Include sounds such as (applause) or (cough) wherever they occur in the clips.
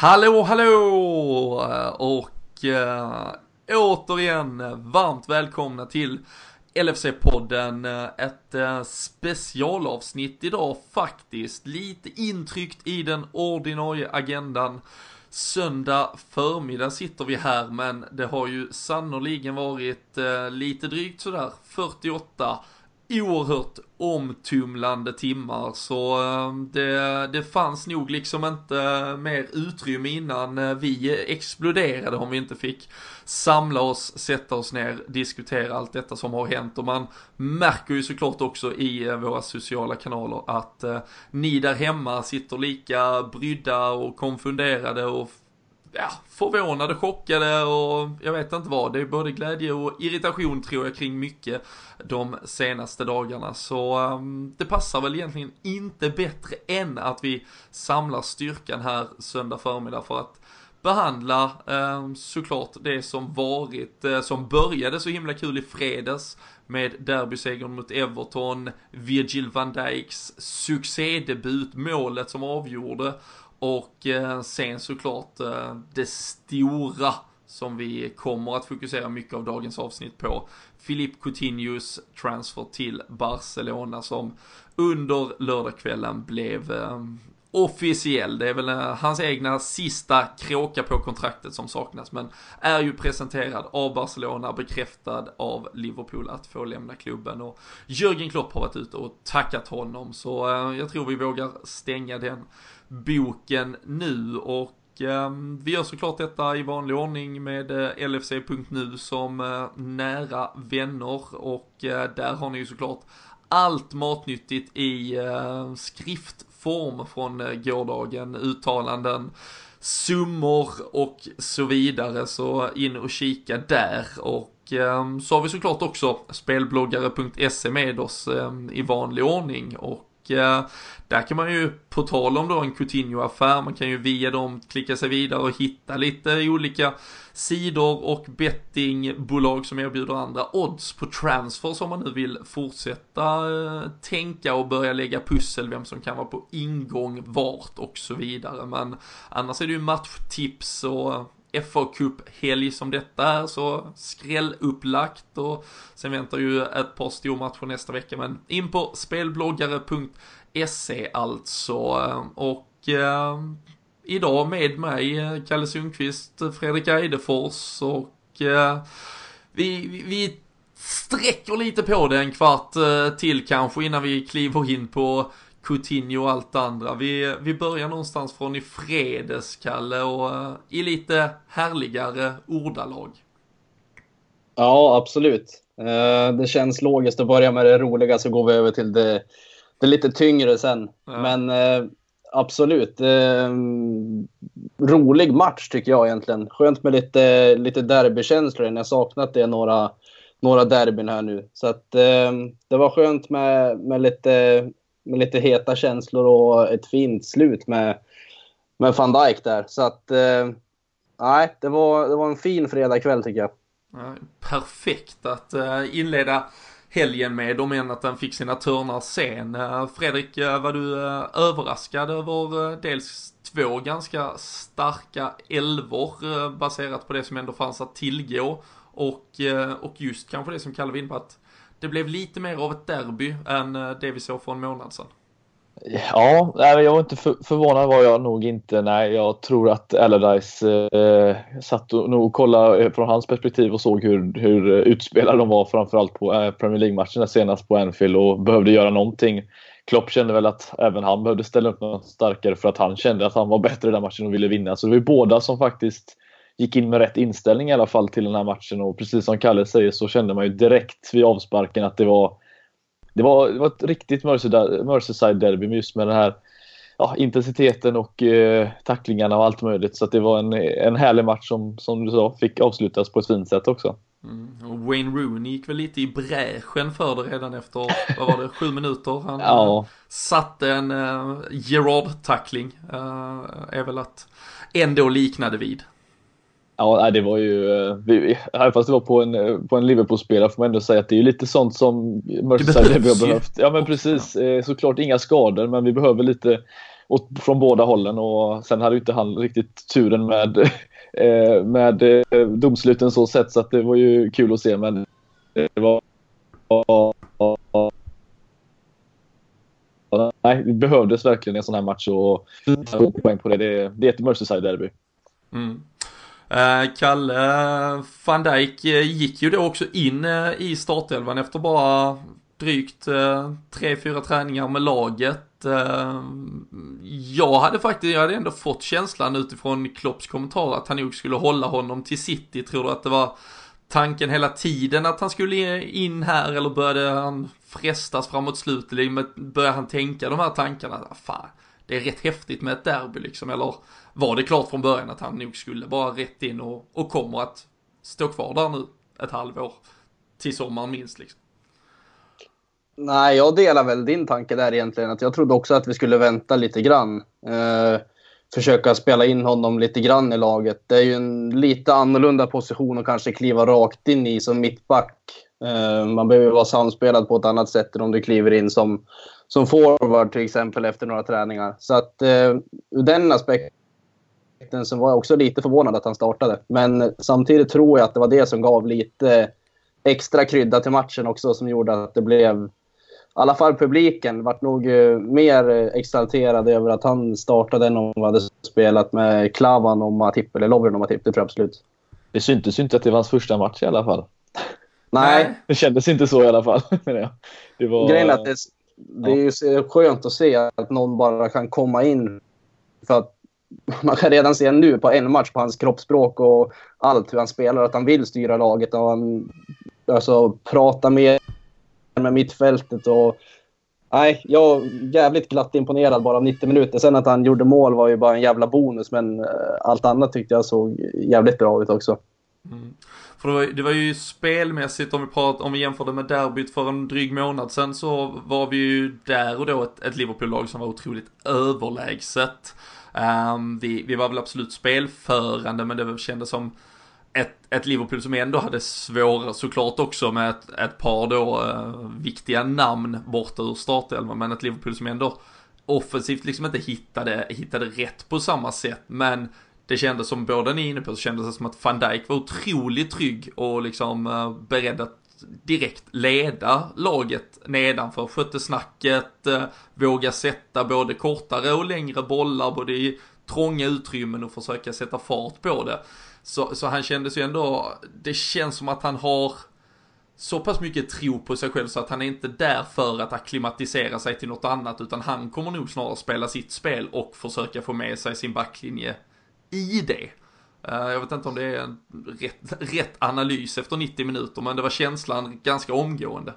Hallå, hallå! Och äh, återigen varmt välkomna till LFC-podden. Ett äh, specialavsnitt idag faktiskt. Lite intryckt i den ordinarie agendan. Söndag förmiddag sitter vi här men det har ju sannoliken varit äh, lite drygt sådär 48 oerhört omtumlande timmar så eh, det, det fanns nog liksom inte eh, mer utrymme innan eh, vi exploderade om vi inte fick samla oss, sätta oss ner, diskutera allt detta som har hänt. Och man märker ju såklart också i våra sociala kanaler att ni där hemma sitter lika brydda och konfunderade och ja, förvånade, chockade och jag vet inte vad. Det är både glädje och irritation tror jag kring mycket de senaste dagarna. Så um, det passar väl egentligen inte bättre än att vi samlar styrkan här söndag förmiddag för att behandla eh, såklart det som varit, eh, som började så himla kul i fredags med derbysegern mot Everton, Virgil van Dijks succédebut, målet som avgjorde och eh, sen såklart eh, det stora som vi kommer att fokusera mycket av dagens avsnitt på. Filip Coutinhos transfer till Barcelona som under lördagskvällen blev eh, officiell. Det är väl hans egna sista kråka på kontraktet som saknas, men är ju presenterad av Barcelona, bekräftad av Liverpool att få lämna klubben och Jörgen Klopp har varit ute och tackat honom, så jag tror vi vågar stänga den boken nu. Och ehm, vi gör såklart detta i vanlig ordning med eh, LFC.nu som eh, nära vänner. Och eh, där har ni ju såklart allt matnyttigt i eh, skriftform från eh, gårdagen, uttalanden, summor och så vidare. Så in och kika där. Och ehm, så har vi såklart också spelbloggare.se med oss ehm, i vanlig ordning. Och där kan man ju, på tal om då en Coutinho-affär, man kan ju via dem klicka sig vidare och hitta lite olika sidor och bettingbolag som erbjuder andra odds på transfers om man nu vill fortsätta eh, tänka och börja lägga pussel vem som kan vara på ingång, vart och så vidare. Men annars är det ju matchtips och FA Cup-helg som detta är så skrällupplagt och sen väntar ju ett par stormatcher nästa vecka men in på spelbloggare.se alltså. Och eh, idag med mig eh, Kalle Sundqvist, Fredrik Eidefors och eh, vi, vi sträcker lite på det en kvart eh, till kanske innan vi kliver in på Coutinho och allt andra. Vi, vi börjar någonstans från i fredags, Kalle, och uh, i lite härligare ordalag. Ja, absolut. Uh, det känns logiskt att börja med det roliga så går vi över till det, det lite tyngre sen. Ja. Men uh, absolut. rolig match tycker jag egentligen. Skönt med lite, lite derbykänslor. Jag har saknat det några, några derbyn här nu. Så att det var skönt med, med lite med lite heta känslor och ett fint slut med, med van Dijk där. Så att, eh, nej, det var, det var en fin fredagkväll tycker jag. Perfekt att eh, inleda helgen med, om än att den fick sina törnar sen. Eh, Fredrik, eh, var du överraskad över dels två ganska starka elvor baserat på det som ändå fanns att tillgå och, och just kanske det som Kalle var inne på att det blev lite mer av ett derby än eh, det vi såg för en månad sedan. Ja, jag var inte för, förvånad var jag nog inte. Nej, jag tror att Allardyce eh, satt och nog kollade eh, från hans perspektiv och såg hur, hur eh, utspelade de var framförallt på eh, Premier League-matcherna senast på Anfield och behövde göra någonting. Klopp kände väl att även han behövde ställa upp något starkare för att han kände att han var bättre i den matchen och ville vinna. Så det var ju båda som faktiskt gick in med rätt inställning i alla fall till den här matchen och precis som Kalle säger så kände man ju direkt vid avsparken att det var det var, det var ett riktigt Merseyside-derby just med den här ja, intensiteten och eh, tacklingarna och allt möjligt. Så det var en, en härlig match som, som du sa, fick avslutas på ett fint sätt också. Mm. Wayne Rooney gick väl lite i bräschen för det redan efter, vad var det, sju minuter? Han ja. satte en uh, Gerard-tackling, uh, är väl att ändå liknade vid. Ja, det var ju, eh, även fast det var på en, på en Liverpool-spelare får man ändå säga att det är lite sånt som Merseyside har behövt. Ja men precis. Eh, såklart inga skador men vi behöver lite åt, från båda hållen och sen hade ju inte han riktigt turen med, (laughs) eh, med eh, domsluten så sett så att det var ju kul att se men det var Nej, det behövdes verkligen en sån här match och poäng på det. Det, det är ett Merseyside-derby. Mm. Eh, Kalle van Dijk eh, gick ju då också in eh, i startelvan efter bara drygt tre, fyra träningar med laget. Jag hade faktiskt, jag hade ändå fått känslan utifrån Klopps kommentar att han nog skulle hålla honom till City. Tror du att det var tanken hela tiden att han skulle in här eller började han frestas framåt slutet? Började han tänka de här tankarna? Fan, det är rätt häftigt med ett derby liksom. Eller var det klart från början att han nog skulle bara rätt in och, och kommer att stå kvar där nu ett halvår? Till sommaren minst liksom. Nej, jag delar väl din tanke där egentligen. Att jag trodde också att vi skulle vänta lite grann. Eh, försöka spela in honom lite grann i laget. Det är ju en lite annorlunda position att kanske kliva rakt in i som mittback. Eh, man behöver vara samspelad på ett annat sätt än om du kliver in som, som forward till exempel efter några träningar. Så att eh, ur den aspekten så var jag också lite förvånad att han startade. Men samtidigt tror jag att det var det som gav lite extra krydda till matchen också som gjorde att det blev i alla fall publiken vart nog eh, mer exalterad över att han startade än om han hade spelat med Klavan och Matip, eller Lovren och Matip, det tror jag absolut. Det syntes ju inte att det var hans första match i alla fall. Nej. Det kändes inte så i alla fall. (laughs) Det var... Grejen är att det, det är ju skönt att se att någon bara kan komma in. För att (laughs) man kan redan se nu på en match på hans kroppsspråk och allt hur han spelar, att han vill styra laget och han alltså, pratar med med mittfältet. Och, nej, jag är jävligt glatt imponerad bara av 90 minuter. Sen att han gjorde mål var ju bara en jävla bonus, men eh, allt annat tyckte jag såg jävligt bra ut också. Mm. För det var, det var, ju spelmässigt, om vi, prat, om vi jämförde med derbyt för en dryg månad sen så var vi ju där och då ett, ett Liverpool-lag som var otroligt överlägset. Um, vi, vi var väl absolut spelförande men det kändes som ett, ett Liverpool som ändå hade svårare såklart också med ett, ett par då uh, viktiga namn borta ur startelvan men ett Liverpool som ändå offensivt liksom inte hittade, hittade rätt på samma sätt. Men det kändes som, båda ni är inne på, så kändes det som att van Dijk var otroligt trygg och liksom uh, beredd att direkt leda laget nedanför, skötte snacket, eh, våga sätta både kortare och längre bollar, både i trånga utrymmen och försöka sätta fart på det. Så, så han kändes ju ändå, det känns som att han har så pass mycket tro på sig själv så att han är inte där för att akklimatisera sig till något annat utan han kommer nog snarare spela sitt spel och försöka få med sig sin backlinje i det. Eh, jag vet inte om det är en rätt, rätt analys efter 90 minuter men det var känslan ganska omgående.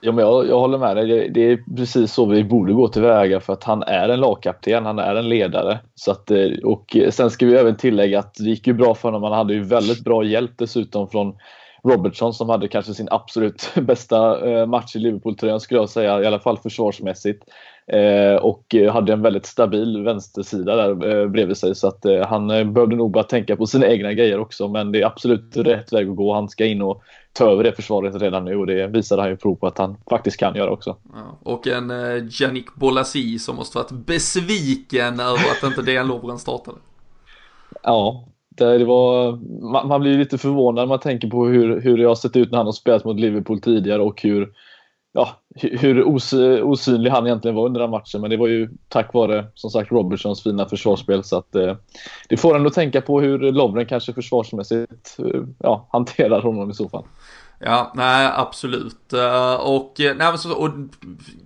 Ja, men jag, jag håller med dig. Det, det, är precis så vi borde gå tillväga för att han är en lagkapten, han är en ledare. Så att, eh, och sen ska vi även tillägga att det gick ju bra för honom. Han hade ju väldigt bra hjälp dessutom från Robertson som hade kanske sin absolut (laughs) bästa eh, match i Liverpool-tröjan skulle jag säga, i alla fall försvarsmässigt. Eh, och hade en väldigt stabil vänstersida där bredvid sig så att han behövde nog bara tänka på sina egna grejer också men det är absolut rätt väg att gå. Han ska in och ta över det försvaret redan nu och det visade han ju prov på att han faktiskt kan göra också. Ja, och en eh, Janik Bolasi som måste varit besviken över att inte Dejan Lovren startade. Ja, det, det var, man, man, blir lite förvånad när man tänker på hur, hur det har sett ut när han har spelat mot Liverpool tidigare och hur, ja, hur os, osynlig han egentligen var under den matchen. Men det var ju tack vare som sagt Robertsons fina försvarsspel. Så att, eh, det får en att tänka på hur Lovren kanske försvarsmässigt eh, ja, hanterar honom i så fall. Ja, nej absolut. Eh, och, eh, nej, så, och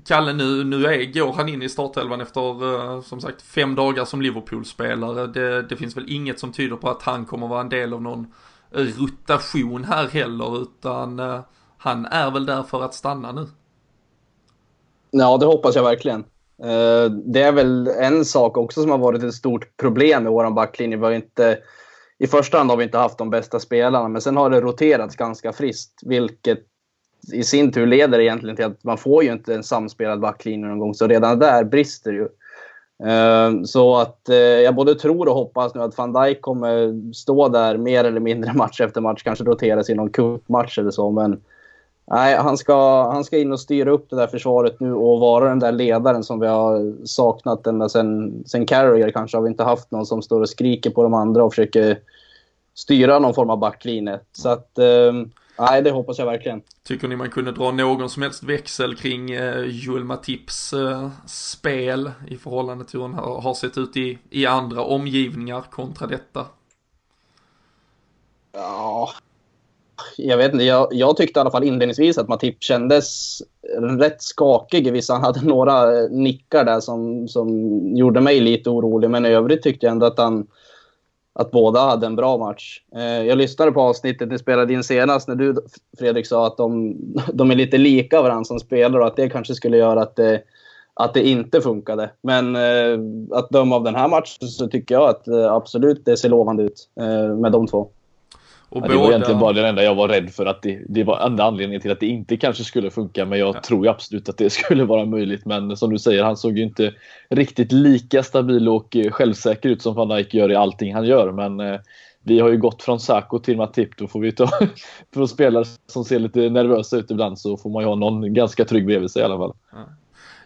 Kalle nu, nu är, går han in i startelvan efter eh, som sagt fem dagar som Liverpool-spelare. Det, det finns väl inget som tyder på att han kommer vara en del av någon rotation här heller utan han är väl där för att stanna nu. Ja, det hoppas jag verkligen. Det är väl en sak också som har varit ett stort problem med vår backlinje. Vi har inte i första hand har vi inte haft de bästa spelarna, men sen har det roterats ganska friskt, vilket i sin tur leder egentligen till att man får ju inte en samspelad backlinje någon gång, så redan där brister ju. Ehm, så att eh, jag både tror och hoppas nu att van Dijk kommer stå där mer eller mindre (laughs) match efter match, kanske roteras i någon cupmatch eller så, men Nej, han ska, han ska in och styra upp det där försvaret nu och vara den där ledaren som vi har saknat ända sen, sen Carrier kanske. Har vi inte haft någon som står och skriker på de andra och försöker styra någon form av backlinje. Så att, eh, nej, det hoppas jag verkligen. Tycker ni man kunde dra någon som helst växel kring eh, Joel Matips eh, spel i förhållande till hur han har, har sett ut i, i andra omgivningar kontra detta? Ja, jag vet inte. Jag, jag, tyckte i alla fall inledningsvis att Matip kändes rätt skakig. Visst, han hade några eh, nickar där som, som gjorde mig lite orolig. Men i övrigt tyckte jag ändå att, han, att båda hade en bra match. Eh, jag lyssnade på avsnittet ni spelade in senast när du Fredrik sa att de, (laughs) de är lite lika varandra som spelare och att det kanske skulle göra att det, att det inte funkade. Men eh, att döma av den här matchen så tycker jag att eh, absolut det ser lovande ut eh, med de två. Och ja, båda... Det var egentligen bara det enda jag var rädd för att det, det var enda anledningen till att det inte kanske skulle funka. Men jag ja. tror absolut att det (laughs) skulle vara möjligt. Men som du säger, han såg ju inte riktigt lika stabil och eh, självsäker ut som van Dijk gör i allting han gör. Men eh, vi har ju gått från Saco till Matip. Då får vi ta (laughs) för spelare som ser lite nervösa ut ibland så får man ju ha någon ganska trygg bredvid sig i alla fall. Ja.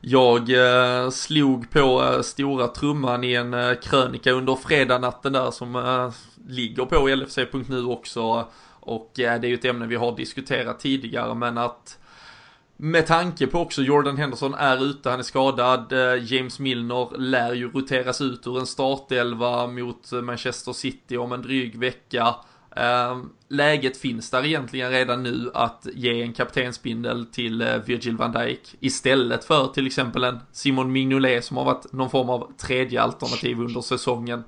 Jag eh, slog på eh, stora trumman i en eh, krönika under fredagnatten där som eh, ligger på LFC.nu också. Och eh, det är ju ett ämne vi har diskuterat tidigare men att med tanke på också Jordan Henderson är ute, han är skadad. Eh, James Milner lär ju roteras ut ur en startelva mot Manchester City om en dryg vecka. Eh, läget finns där egentligen redan nu att ge en kaptensbindel till Virgil van Dijk istället för till exempel en Simon Mignolet som har varit någon form av tredje alternativ under säsongen.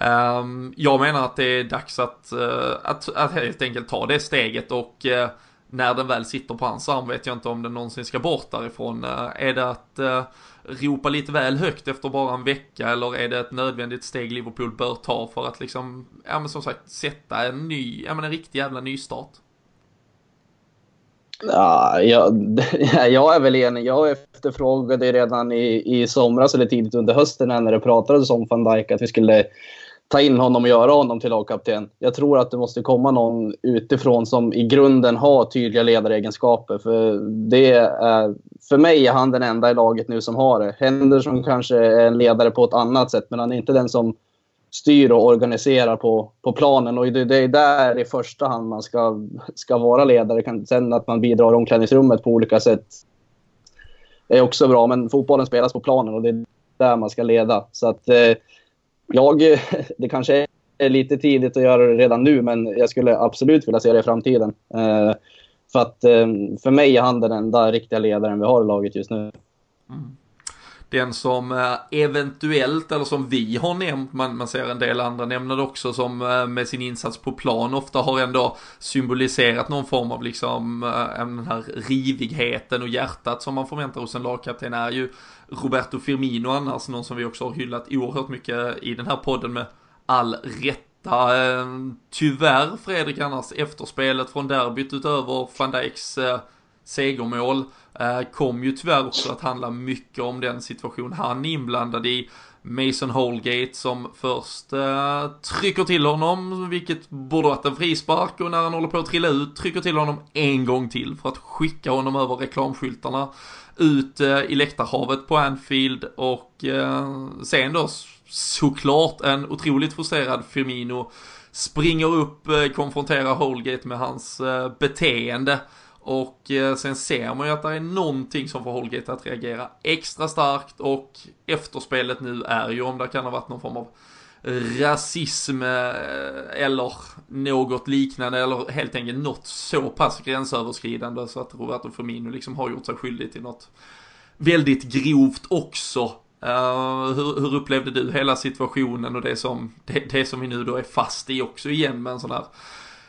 Ehm, jag menar att det är dags att, eh, att, att helt enkelt ta det steget och eh, när den väl sitter på hans arm vet jag inte om den någonsin ska bort därifrån. Eh, är det att ropa lite väl högt efter bara en vecka eller är det ett nödvändigt steg Liverpool bör ta för att liksom, ja men som sagt, sätta en ny, ja men en riktig jävla nystart? Ja, jag, (laughs) jag är väl enig. Jag efterfrågade redan i, i somras eller tidigt under hösten när det pratades om van Dijk att vi skulle ta in honom och göra honom till lagkapten. Jag tror att det måste komma någon utifrån som i grunden har tydliga ledaregenskaper. För, det är, för mig är han den enda i laget nu som har det. Henderson kanske är en ledare på ett annat sätt, men han är inte den som styr och organiserar på, på planen. Och det, det är där i första hand man ska, ska vara ledare. Sen att man bidrar i omklädningsrummet på olika sätt är också bra, men fotbollen spelas på planen och det är där man ska leda. Så att eh, jag, (laughs) det kanske är lite tidigt att göra det redan nu, men jag skulle absolut vilja se det i framtiden. Eh, för att eh, för mig är han den enda riktiga ledaren vi har i laget just nu. Mm. Den som eh, eventuellt, eller som vi har nämnt, man, man ser en del andra nämna det också, som eh, med sin insats på plan ofta har ändå symboliserat någon form av liksom eh, den här rivigheten och hjärtat som man förväntar hos en lagkapten är ju Roberto Firmino annars, någon som vi också har hyllat oerhört mycket i den här podden med all rätta. Ehm, tyvärr Fredrik annars, efterspelet från derbyt utöver van Dijks eh, segermål eh, kom ju tyvärr också att handla mycket om den situation han är inblandad i. Mason Holgate som först eh, trycker till honom, vilket borde varit en frispark och när han håller på att trilla ut trycker till honom en gång till för att skicka honom över reklamskyltarna ut eh, i läktarhavet på Anfield och eh, sen då såklart en otroligt frustrerad Firmino springer upp, eh, konfronterar Holgate med hans beteende. Och sen ser man ju att det är någonting som får Holgate att reagera extra starkt och efterspelet nu är ju om det kan ha varit någon form av rasism eh, eller något liknande eller helt enkelt något så pass gränsöverskridande så att Roberto Firmino liksom har gjort sig skyldig till något väldigt grovt också. Uh, hur, hur, upplevde du hela situationen och det som, det, det, som vi nu då är fast i också igen med en sån här,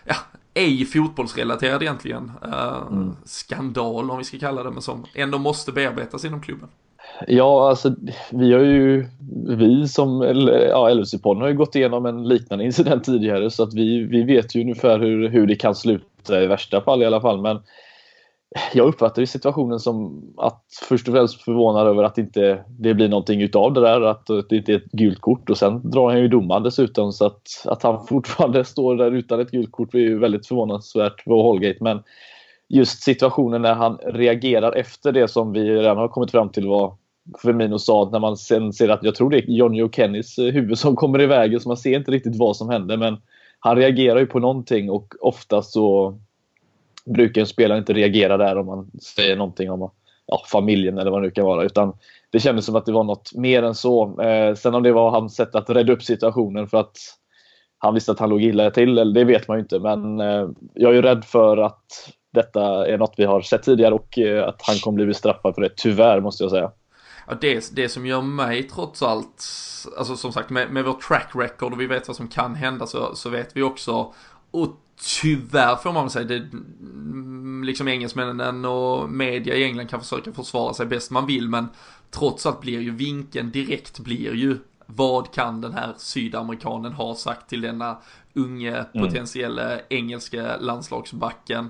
ja, ej fotbollsrelaterad egentligen, uh, mm. skandal om vi ska kalla det, men som ändå måste bearbetas inom klubben. Ja, alltså vi har ju, vi som ja, LFC-podden har ju gått igenom en liknande incident tidigare så att vi, vi vet ju ungefär hur, hur det kan sluta i värsta fall i alla fall. Men jag uppfattar ju situationen som att först och främst förvånad över att inte det blir någonting utav det där, att det inte är ett gult kort och sen drar han ju domaren dessutom så att, att han (laughs) fortfarande står där utan ett gult kort är ju väldigt förvånansvärt på Holgate. Men just situationen när han reagerar efter det som vi redan har kommit fram till var Firmino sa när man sen ser att jag tror det är Johnny och Kennys eh, huvud som kommer i vägen så man ser inte riktigt vad som händer men han reagerar ju på någonting och oftast så brukar en spelare inte reagera där om man säger någonting om ja, familjen eller vad det nu kan vara utan det kändes som att det var något mer än så. Eh, sen om det var hans sätt att rädda upp situationen för att han visste att han låg illa till, eller det vet man ju inte. Men eh, jag är ju rädd för att detta är något vi har sett tidigare och eh, att han kommer bli bestraffad för det, tyvärr måste jag säga. Ja, det, det som gör mig trots allt, alltså som sagt med, med vår track record och vi vet vad som kan hända så, så vet vi också, och tyvärr får man väl säga, det, liksom engelsmännen och media i England kan försöka försvara sig bäst man vill, men trots allt blir ju vinkeln direkt blir ju vad kan den här sydamerikanen ha sagt till denna unge mm. potentiella engelska landslagsbacken?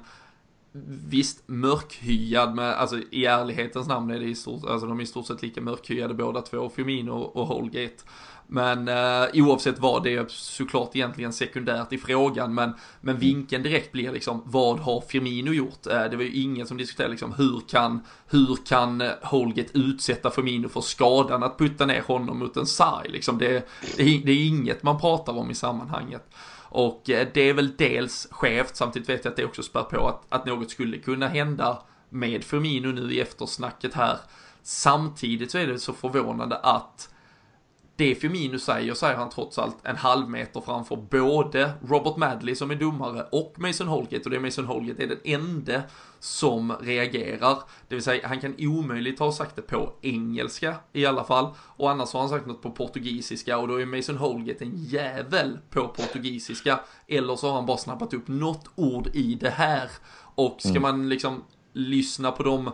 Visst mörkhyad med, alltså i ärlighetens namn är det i stort, alltså de är i stort sett lika mörkhyade båda två, Firmino och Holgate. Men eh, oavsett vad, det är såklart egentligen sekundärt i frågan, men, men mm. vinkeln direkt blir liksom, vad har Firmino gjort? Eh, det var ju ingen som diskuterade liksom, hur kan, hur kan Holget utsätta Firmino för skadan att putta ner honom mot en sarg? Liksom, det, det, det är inget man pratar om i sammanhanget. Och eh, det är väl dels skevt, samtidigt vet jag att det också spär på att, att något skulle kunna hända med Firmino nu i eftersnacket här. Samtidigt så är det så förvånande att det Firmino säger, säger han trots allt en halv meter framför både Robert Madley som är domare och Mason Holgate och det är Mason Holgate är den enda som reagerar. Det vill säga, han kan omöjligt ha sagt det på engelska i alla fall. Och annars har han sagt något på portugisiska och då är Mason Holgate en jävel på portugisiska. Eller så har han bara snappat upp något ord i det här. Och ska mm. man liksom lyssna på de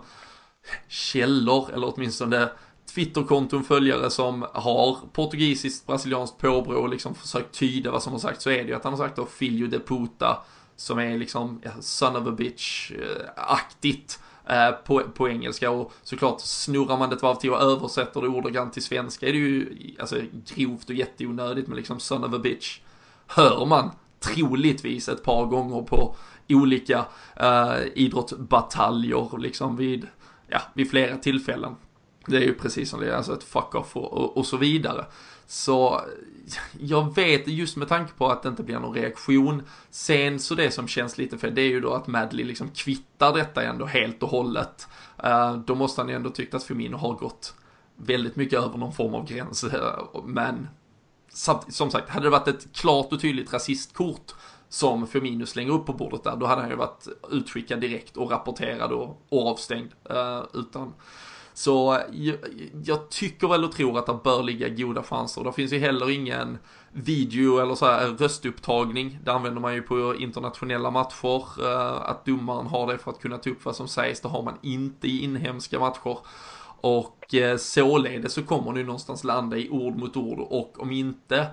källor, eller åtminstone Twitterkonton följare som har portugisiskt, brasilianskt påbrå och liksom försökt tyda vad som har sagt så är det ju att han har sagt då Filho de Puta som är liksom son of a bitch-aktigt eh, eh, på, på engelska och såklart snurrar man det ett varv till och översätter det ordagrant till svenska är det ju alltså grovt och jätteonödigt men liksom son of a bitch hör man troligtvis ett par gånger på olika eh, idrottsbataljer liksom vid, ja, vid flera tillfällen. Det är ju precis som det är, alltså ett fuck off och, och, och, så vidare. Så (laughs) jag vet just med tanke på att det inte blir någon reaktion. Sen så det som känns lite fel, det är ju då att Madley liksom kvittar detta ändå helt och hållet. Uh, då måste han ju ändå tyckt att Firmino har gått väldigt mycket över någon form av gräns. Uh, (laughs) men som sagt, hade det varit ett klart och tydligt rasistkort som Firmino slänger upp på bordet där, då hade han ju varit utskickad direkt och rapporterad och, och avstängd. Uh, utan så jag, jag, tycker väl och tror att det bör ligga goda chanser. Det finns ju heller ingen video eller så här röstupptagning. Det använder man ju på internationella matcher. Eh, att domaren har det för att kunna ta upp vad som sägs. Det har man inte i inhemska matcher. Och eh, således så kommer det ju någonstans landa i ord mot ord och om inte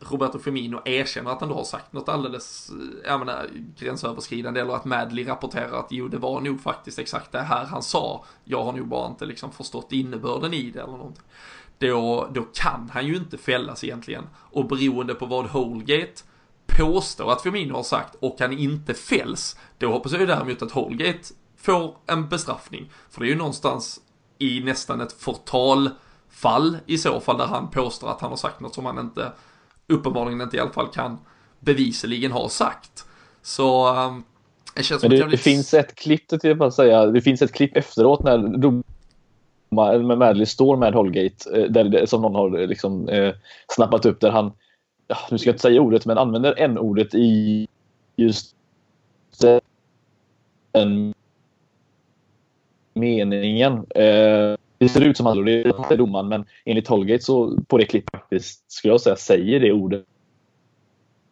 Roberto Firmino erkänner att han då har sagt något alldeles, eh, jag menar, gränsöverskridande eller att Madley rapporterar att jo, det var nog faktiskt exakt det här han sa. Jag har nog bara inte liksom förstått innebörden i det eller någonting. Då, då kan han ju inte fällas egentligen. Och beroende på vad Holgate påstår att Firmino har sagt och han inte fälls, då hoppas jag ju däremot att Holgate får en bestraffning. För det är ju någonstans i nästan ett förtalfall i så fall där han påstår att han har sagt något som han inte uppenbarligen inte i alla fall kan bevisligen ha sagt. Så um, det känns som det, att det finns ett klipp, det jag bara säga, det finns ett klipp efteråt när med Madley står med Holgate, eh, där, som någon har liksom, eh, snappat upp där han, ja, nu ska jag inte säga ordet, men använder en ordet i just den meningen. Eh, det ser ut som han, det är domaren, men enligt Holgate så på det klippet faktiskt, skulle jag säga, säger det ordet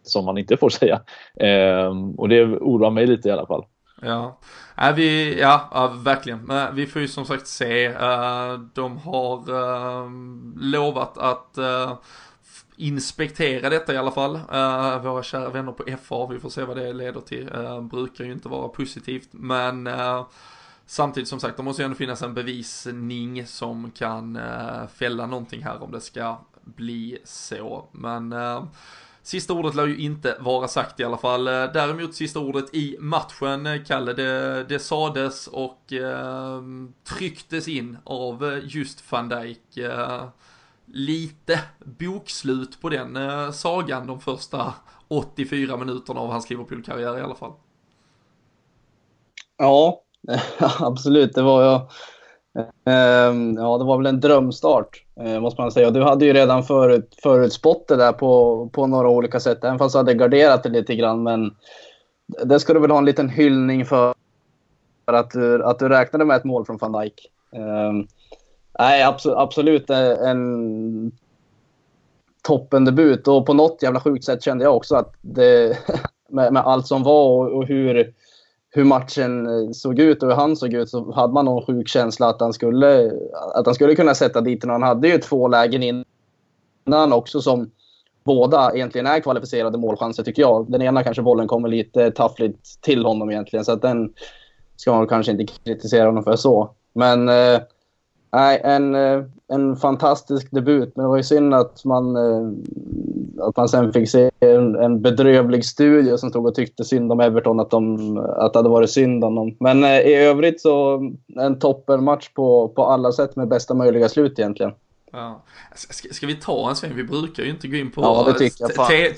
som man inte får säga. Ehm, och det oroar mig lite i alla fall. Ja, äh, vi, ja, ja, verkligen. Men vi får ju som sagt se. Uh, de har uh, lovat att uh, inspektera detta i alla fall. Uh, våra kära vänner på FA, vi får se vad det leder till. Uh, brukar ju inte vara positivt, men uh, Samtidigt som sagt, det måste ju ändå finnas en bevisning som kan eh, fälla någonting här om det ska bli så. Men eh, Sista ordet lär ju inte vara sagt i alla fall. Eh, däremot sista ordet i matchen, eh, Kalle, det, det sades och eh, trycktes in av eh, just van Dijk. Eh, lite bokslut på den eh, sagan de första 84 minuterna av hans Liverpool-karriär i alla fall. Ja, (laughs) absolut. Det var jag. Ehm, ja, det var väl en drömstart, eh, måste man säga. Du hade ju redan förut, förutspått det där på, på några olika sätt, även fast du hade garderat det lite grann. Men det ska du väl ha en liten hyllning för, för att, du, att du räknade med ett mål från van Dijk. Um, nej, absolut, absolut en toppendebut och på något jävla sjukt sätt kände jag också att det, (laughs) med, med allt som var och, och, hur, hur matchen eh, såg ut och hur han såg ut så hade man någon sjuk känsla att han skulle, att han skulle kunna sätta dit den. Han hade ju två lägen innan också som båda egentligen är kvalificerade målchanser tycker jag. Den ena kanske bollen kommer lite taffligt till honom egentligen så att den ska man kanske inte kritisera honom för så. Men eh, Nej, en, eh, en fantastisk debut. Men det var ju synd att man, eh, att man sen fick se en, en bedrövlig studio som stod och tyckte synd om Everton, att, de, att det hade varit synd om dem. Men eh, i övrigt så en toppenmatch på, på alla sätt med bästa möjliga slut egentligen. Ja. Ska, ska, vi ta en sväng? Vi brukar ju inte gå in på ja,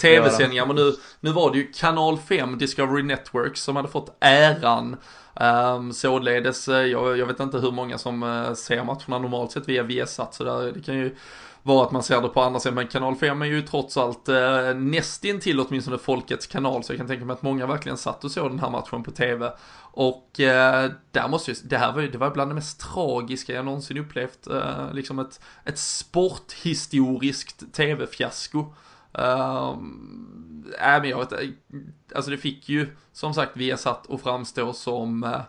tv-sändningar, men nu, nu var det ju Kanal 5, Discovery Network, som hade fått äran Um, således, eh, jag, jag vet inte hur många som uh, ser matcherna normalt sett via Viasat så där, det kan ju vara att man ser det på andra sätt, men kanal 5 är ju trots allt eh, nästintill åtminstone folkets kanal, så jag kan tänka mig att många verkligen satt och såg den här matchen på tv. Och eh, där måste ju, det här var ju, det var bland det mest tragiska jag någonsin upplevt, Eh, liksom ett, ett sporthistoriskt tv-fiasko. Uh, ehm, äh, men jag vet alltså det fick ju som sagt vi satt och framstå som uh,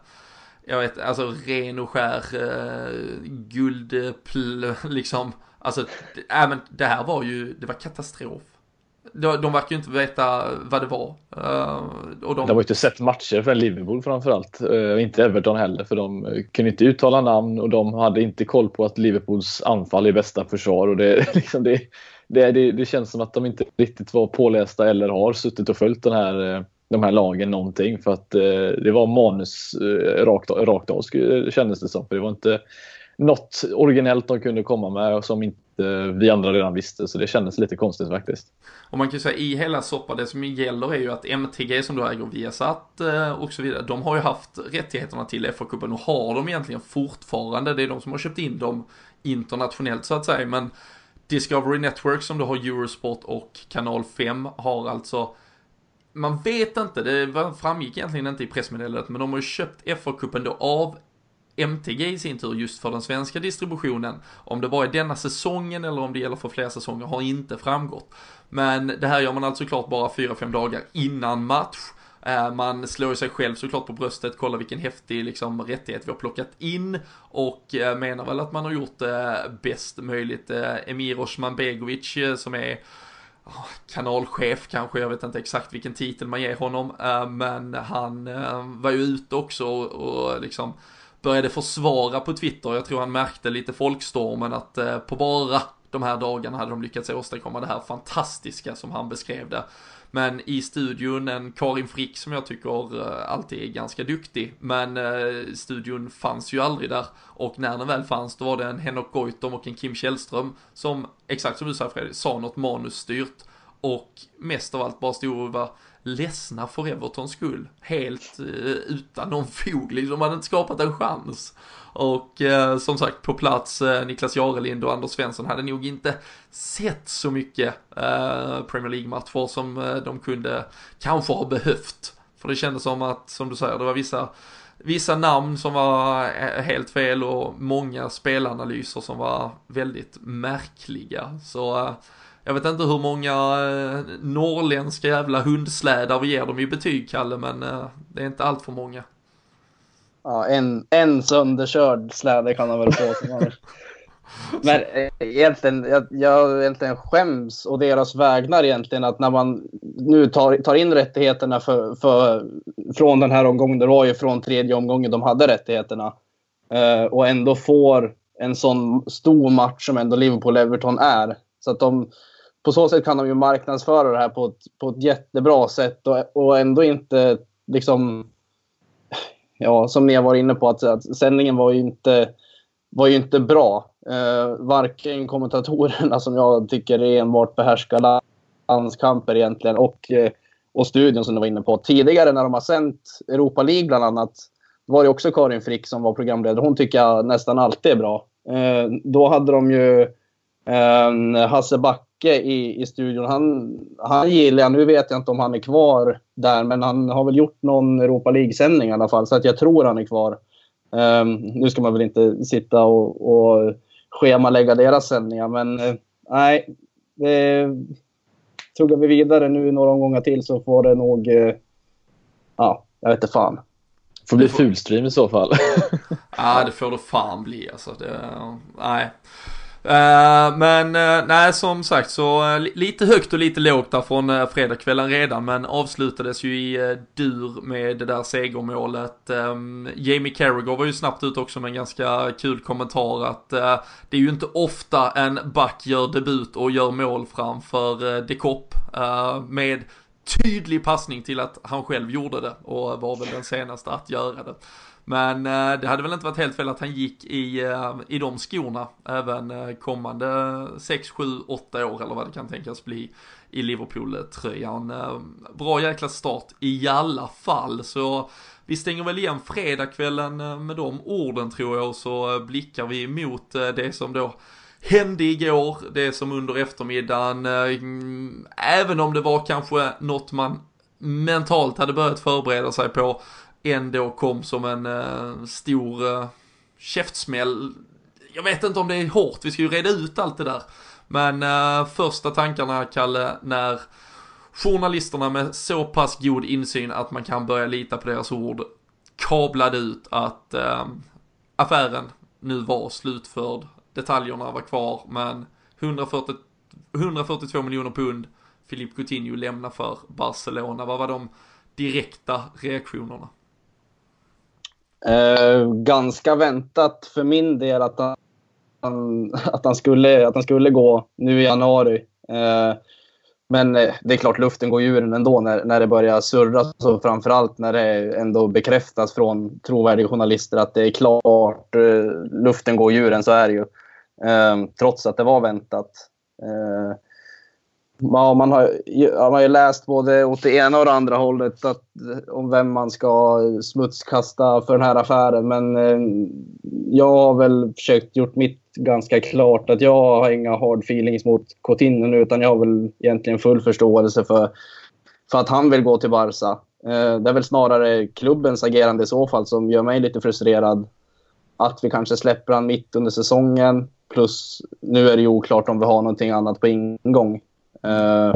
jag vet, alltså ren och skär uh, guldpl, (laughs) liksom, alltså, äh, men det här var ju, det var katastrof. De, de verkar ju inte veta vad det var. Uh, och de... de har ju inte sett matcher för Liverpool framförallt. Uh, inte Everton heller, för de kunde inte uttala namn och de hade inte koll på att Liverpools anfall är bästa försvar. Och det, (laughs) liksom, det, det, det, det, känns som att de inte riktigt var pålästa eller har suttit och följt den här, eh, de här lagen någonting. För att uh, det var manus uh, rakt, rakt av kändes det som. För det var inte något originellt de kunde komma med som inte vi andra redan visste. Så det kändes lite konstigt faktiskt. Och man kan ju säga i hela soppan, det som gäller är ju att MTG som då äger Viasat eh, och så vidare, de har ju haft rättigheterna till FA-cupen och har de egentligen fortfarande. Det är de som har köpt in dem internationellt så att säga. Men Discovery Network som då har Eurosport och Kanal 5 har alltså man vet inte, det framgick egentligen inte i pressmeddelandet, men de har ju köpt FA-cupen då av MTG i sin tur just för den svenska distributionen. Om det bara är denna säsongen eller om det gäller för flera säsonger har inte framgått. Men det här gör man alltså klart bara 4-5 dagar innan match. Eh, man slår sig själv såklart på bröstet, kollar vilken häftig liksom, rättighet vi har plockat in och eh, menar väl att man har gjort det bäst möjligt. Emir Osman Begovic som är ah, kanalchef kanske, jag vet inte exakt vilken titel man ger honom, men han var ju ute också och liksom började försvara på Twitter, jag tror han märkte lite folkstormen att eh, på bara de här dagarna hade de lyckats åstadkomma det här fantastiska som han beskrev det. Men i studion en Karin Frick som jag tycker eh, alltid är ganska duktig. Men eh, studion fanns ju aldrig där. Och när den väl fanns då var det en Henok Goitom och en Kim Källström som, exakt som du sa Fredrik, sa något manusstyrt. Och mest av allt bara stod och var ledsna för Evertons skull. Helt eh, utan någon fog, liksom. man hade inte skapat en chans. Och eh, som sagt på plats, eh, Niklas Jarelind och Anders Svensson hade nog inte sett så mycket eh, Premier League-matcher som eh, de kunde kanske ha behövt. För det kändes som att, som du säger, det var vissa vissa namn som var eh, helt fel och många spelanalyser som var väldigt märkliga. Så eh, jag vet inte hur många norrländska jävla hundslädar vi ger dem i betyg, Kalle, men det är inte allt för många. Ja, en, en sönderkörd släde kan han väl få. (laughs) Men eh, egentligen, jag, jag egentligen skäms och deras vägnar egentligen att när man nu tar, tar in rättigheterna för, för, från den här omgången, det var ju från tredje omgången de hade rättigheterna, eh, och ändå får en sån stor match som ändå Liverpool-Everton är. Så att de på så sätt kan de ju marknadsföra det här på ett, på ett jättebra sätt och, och ändå inte liksom... Ja, som ni har varit inne på, att, att sändningen var ju inte, var ju inte bra. Eh, varken kommentatorerna, som jag tycker enbart behärskar landskamper egentligen, och, eh, och studion som du var inne på. Tidigare när de har sänt Europa League bland annat, var det också Karin Frick som var programledare. Hon tycker jag nästan alltid är bra. Eh, då hade de ju Hasse Backe i, i studion. Han, han gillar jag. Nu vet jag inte om han är kvar där, men han har väl gjort någon Europa League-sändning i alla fall. Så att jag tror han är kvar. Eh, nu ska man väl inte sitta och, och schemalägga deras sändningar, men eh, nej. Det, tuggar vi vidare nu några omgångar till så får det nog... Eh, ja, jag vet inte fan. Får bli fulstream i så fall. ja, det får det fan bli alltså. Det, nej. Uh, men uh, nej, som sagt så uh, lite högt och lite lågt där från uh, fredagskvällen redan, men avslutades ju i dur med det där segermålet. Um, Jamie Carragher var ju snabbt ut också med en ganska kul kommentar att det är ju inte ofta en back gör debut och gör mål framför uh, De Kopp med tydlig passning till att han själv gjorde det och var väl den senaste att göra det. Men eh, det hade väl inte varit helt fel att han gick i, eh, i de skorna även eh, kommande 6, 7, 8 år eller vad det kan tänkas bli i Liverpool-tröjan. Eh, bra jäkla start i alla fall så vi stänger väl igen fredagskvällen eh, med de orden tror jag och så eh, blickar vi mot det som då hände igår, det som under eftermiddagen, även om det var kanske något man mentalt hade börjat förbereda sig på, ändå kom som en eh, stor eh, käftsmäll. Jag vet inte om det är hårt, vi ska ju reda ut allt det där. Men eh, första tankarna, Kalle, när journalisterna med så pass god insyn att man kan börja lita på deras ord kablade ut att eh, affären nu var slutförd. Detaljerna var kvar, men 140, 142 miljoner pund Filip Coutinho lämnar för Barcelona. Vad var de direkta reaktionerna? Eh, ganska väntat för min del att han, att han, skulle, att han skulle gå nu i januari. Eh, men eh, det är klart, luften går ur ändå när, när det börjar surra. Så framförallt när det ändå bekräftas från trovärdiga journalister att det är klart, eh, luften går ur så är det ju. Eh, trots att det var väntat. Eh, Ja, man, har, man har ju läst både åt det ena och det andra hållet att, om vem man ska smutskasta för den här affären. Men eh, jag har väl försökt gjort mitt ganska klart att jag har inga hard feelings mot Coutinho nu utan jag har väl egentligen full förståelse för, för att han vill gå till Barca. Eh, det är väl snarare klubbens agerande i så fall som gör mig lite frustrerad. Att vi kanske släpper han mitt under säsongen. Plus nu är det ju oklart om vi har någonting annat på ingång. Eh,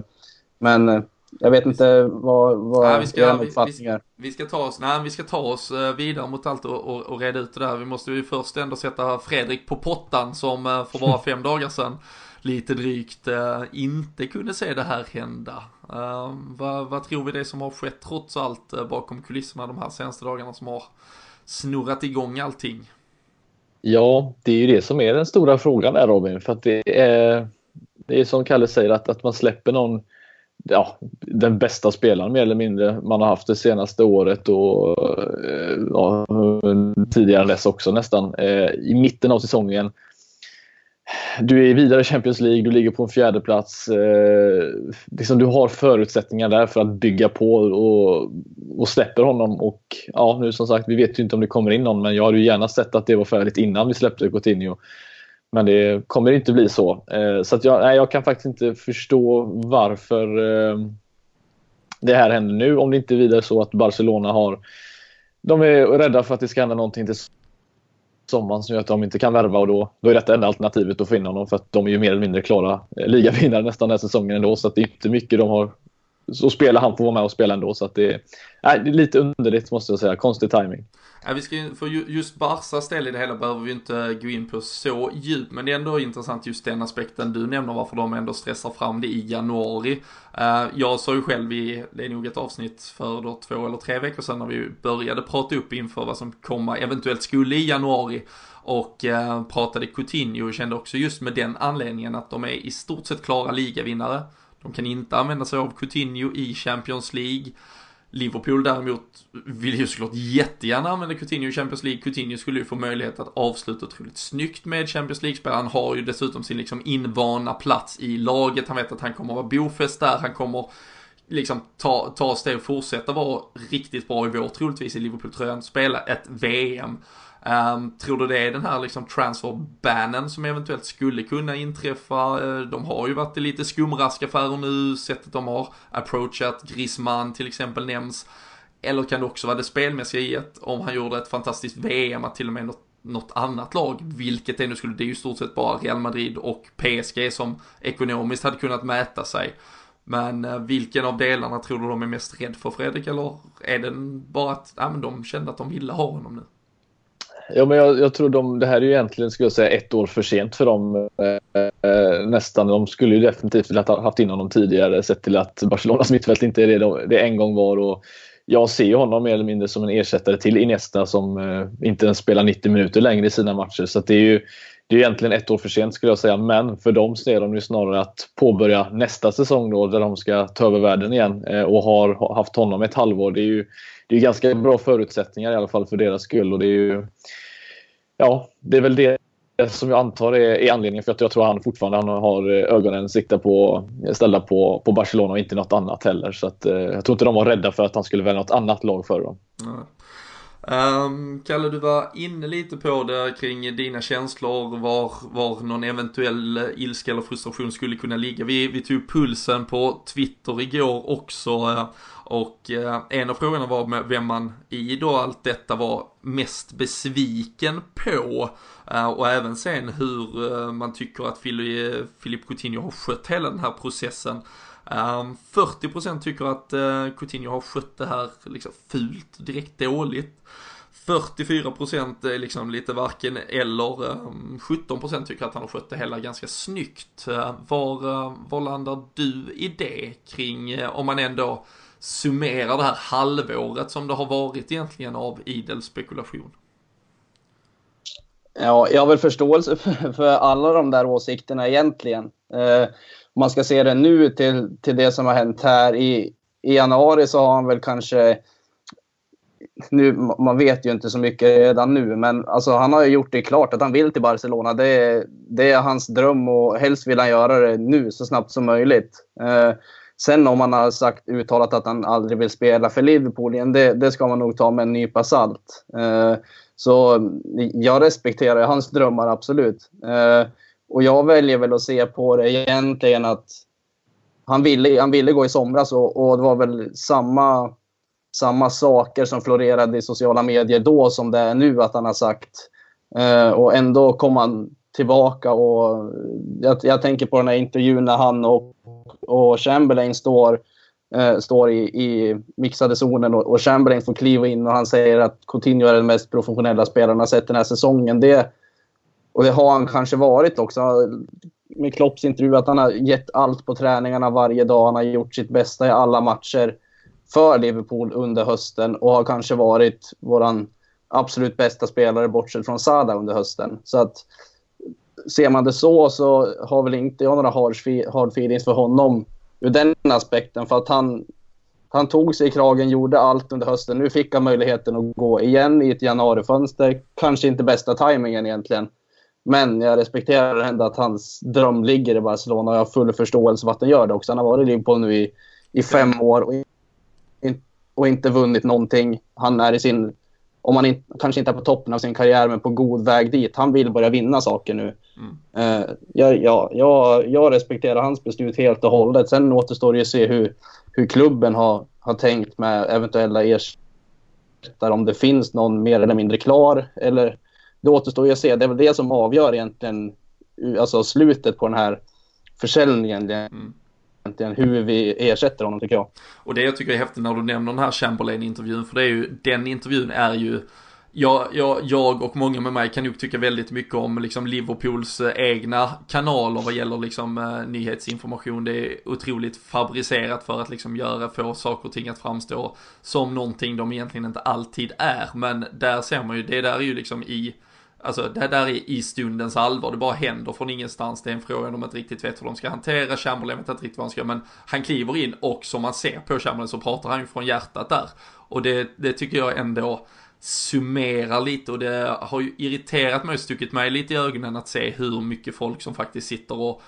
men eh, jag vet inte vad, vad nej, vi ska, er uppfattning är. Vi, vi, ska ta oss, nej, vi ska ta oss eh, vidare mot allt och, och, och reda ut det där. Vi måste ju först ändå sätta Fredrik på pottan som för bara (laughs) fem dagar sedan lite drygt inte kunde se det här hända. Uh, vad, vad tror vi det som har skett trots allt bakom kulisserna de här senaste dagarna som har snurrat igång allting? Ja, det är ju det som är den stora frågan där Robin, för att det är det är som Kalle säger att, att man släpper någon ja, den bästa spelaren mer eller mindre man har haft det senaste året och eh, ja, tidigare än dess också nästan. Eh, I mitten av säsongen. Du är vidare i Champions League, du ligger på en fjärde plats. Eh, liksom du har förutsättningar där för att bygga på och, och släpper honom. Och ja, nu som sagt, vi vet ju inte om det kommer in någon men jag hade ju gärna sett att det var färdigt innan vi släppte Coutinho. Men det kommer inte bli så. Eh, så att jag, nej, jag kan faktiskt inte förstå varför eh, det här händer nu. Om det inte är vidare så att Barcelona har... De är rädda för att det ska hända någonting till sommaren som gör att de inte kan värva och då, då är detta enda alternativet att få in honom för att de är ju mer eller mindre klara eh, ligavinnare nästan den här säsongen ändå så att det är inte mycket de har så spelar han får vara med och spela ändå. Så att det, nej, det är lite underligt måste jag säga. Konstig timing. Ja, vi ska, för just Barsas del i det hela behöver vi inte gå in på så djupt, men det är ändå intressant just den aspekten du nämner varför de ändå stressar fram det i januari. Uh, jag sa ju själv i, det är nog ett avsnitt för då två eller tre veckor sedan när vi började prata upp inför vad som komma eventuellt skulle i januari och uh, pratade Coutinho och kände också just med den anledningen att de är i stort sett klara ligavinnare. De kan inte använda sig av Coutinho i Champions League. Liverpool däremot vill ju såklart jättegärna använda Coutinho i Champions League. Coutinho skulle ju få möjlighet att avsluta otroligt snyggt med Champions League-spel. Han har ju dessutom sin liksom invana plats i laget. Han vet att han kommer vara bofäst där. Han kommer liksom ta, ta steg och fortsätta vara riktigt bra i vår troligtvis i Liverpool-tröjan. Spela ett VM. Um, tror du det är den här liksom transferbannen som eventuellt skulle kunna inträffa? Eh, de har ju varit i lite skumraskaffärer nu, sättet de har approachat, Griezmann till exempel nämns. Eller kan det också vara det spelmässiga i att om han gjorde ett fantastiskt VM, att till och med något, något annat lag, vilket det nu skulle, det är ju i stort sett bara Real Madrid och PSG som ekonomiskt hade kunnat mäta sig. Men eh, vilken av delarna tror du de är mest rädd för Fredrik? Eller är det bara att ja, men de kände att de ville ha honom nu? Ja, men jag, jag, tror de, det här är ju egentligen skulle jag säga, ett år för sent för dem. Eh, nästan. De skulle ju definitivt velat ha haft in honom tidigare sett till att Barcelonas mittfält inte är det de, det en gång var. Och jag ser honom mer eller mindre som en ersättare till Iniesta som eh, inte ens spelar 90 minuter längre i sina matcher. Så det är ju det är egentligen ett år för sent skulle jag säga. Men för dem ser de ju snarare att påbörja nästa säsong då där de ska ta över världen igen eh, och har haft honom ett halvår. Det är ju det är ganska bra förutsättningar i alla fall för deras skull. Och det är ju, ja, det är väl det som jag antar är, är anledningen för att jag tror han fortfarande han har ögonen sikta på, ställda på, på Barcelona och inte något annat heller. Så att, eh, jag tror inte de var rädda för att han skulle välja något annat lag för dem. Mm. Um, Kalle, du var inne lite på det kring dina känslor, var, var någon eventuell ilska eller frustration skulle kunna ligga. Vi, vi tog pulsen på Twitter igår också eh, och eh, en av frågorna var med vem man i då allt detta var mest besviken på. Eh, och även sen hur man tycker att Filip Coutinho har skött hela den här processen. Ehm, 40% tycker att eh, Coutinho har skött det här liksom fult, direkt dåligt. 44% är liksom lite varken eller. Ehm, 17% tycker att han har skött det hela ganska snyggt. Eh, var, ehm, var landar du i det kring, eh, om man ändå summerar det här halvåret som det har varit egentligen av idel spekulation? Ja, jag har väl förståelse för, för alla de där åsikterna egentligen. Eh, om man ska se det nu till, till det som har hänt här i, i januari så har han väl kanske nu, man vet ju inte så mycket redan nu, men alltså, han har ju gjort det klart att han vill till Barcelona. Det är, det är hans dröm och helst vill han göra det nu så snabbt som möjligt. Eh, Sen om han har sagt, uttalat att han aldrig vill spela för Liverpool igen, det, det ska man nog ta med en nypa salt. Eh, så jag respekterar hans drömmar, absolut. Eh, och jag väljer väl att se på det egentligen att han ville, han ville gå i somras och, och det var väl samma, samma saker som florerade i sociala medier då som det är nu att han har sagt. Eh, och ändå kom han tillbaka och jag, jag tänker på den här intervjun när han och och Chamberlain står, eh, står i, i mixade zonen och, och, Chamberlain får kliva in och han säger att Coutinho är den mest professionella spelaren han har sett den här säsongen. Det, och det har han kanske varit också. Med Klopps intervju att han har gett allt på träningarna varje dag. Han har gjort sitt bästa i alla matcher för Liverpool under hösten och har kanske varit våran absolut bästa spelare bortsett från Sada under hösten. Så att ser man det så så har väl inte jag några hard, hard feelings för honom ur den aspekten. För att han, han tog sig i kragen, gjorde allt under hösten. Nu fick han möjligheten att gå igen i ett januarifönster. Kanske inte bästa tajmingen egentligen. Men jag respekterar ändå att hans dröm ligger i Barcelona och jag har full förståelse för att han gör det också. Han har varit i Liverpool nu i, i fem år och, in, och inte vunnit någonting. Han är i sin om han in, kanske inte är på toppen av sin karriär, men på god väg dit. Han vill börja vinna saker nu. Mm. Uh, jag, jag, jag, jag, respekterar hans beslut helt och hållet. Sen återstår det att se hur, hur klubben har, har tänkt med eventuella ersättare. Om det finns någon mer eller mindre klar. Eller, det återstår ju att se. Det är väl det som avgör egentligen alltså slutet på den här försäljningen. Mm. egentligen hur vi ersätter honom tycker jag. Och det jag tycker är häftigt när du nämner den här Chamberlain-intervjun, för det är ju, den intervjun är ju jag, jag, jag och många med mig kan nog tycka väldigt mycket om liksom Liverpools eh, egna kanaler vad gäller liksom eh, nyhetsinformation. Det är otroligt fabricerat för att liksom göra, få saker och ting att framstå som någonting de egentligen inte alltid är. Men där ser man ju, det där är ju liksom i Alltså det där är i stundens allvar, det bara händer från ingenstans. Det är en fråga de inte riktigt vet hur de ska hantera. Chamberlain vet inte riktigt vad han ska göra, men han kliver in och som man ser på Chamberlain så pratar han ju från hjärtat där. Och det, det tycker jag ändå summerar lite och det har ju irriterat mig och stuckit mig lite i ögonen att se hur mycket folk som faktiskt sitter och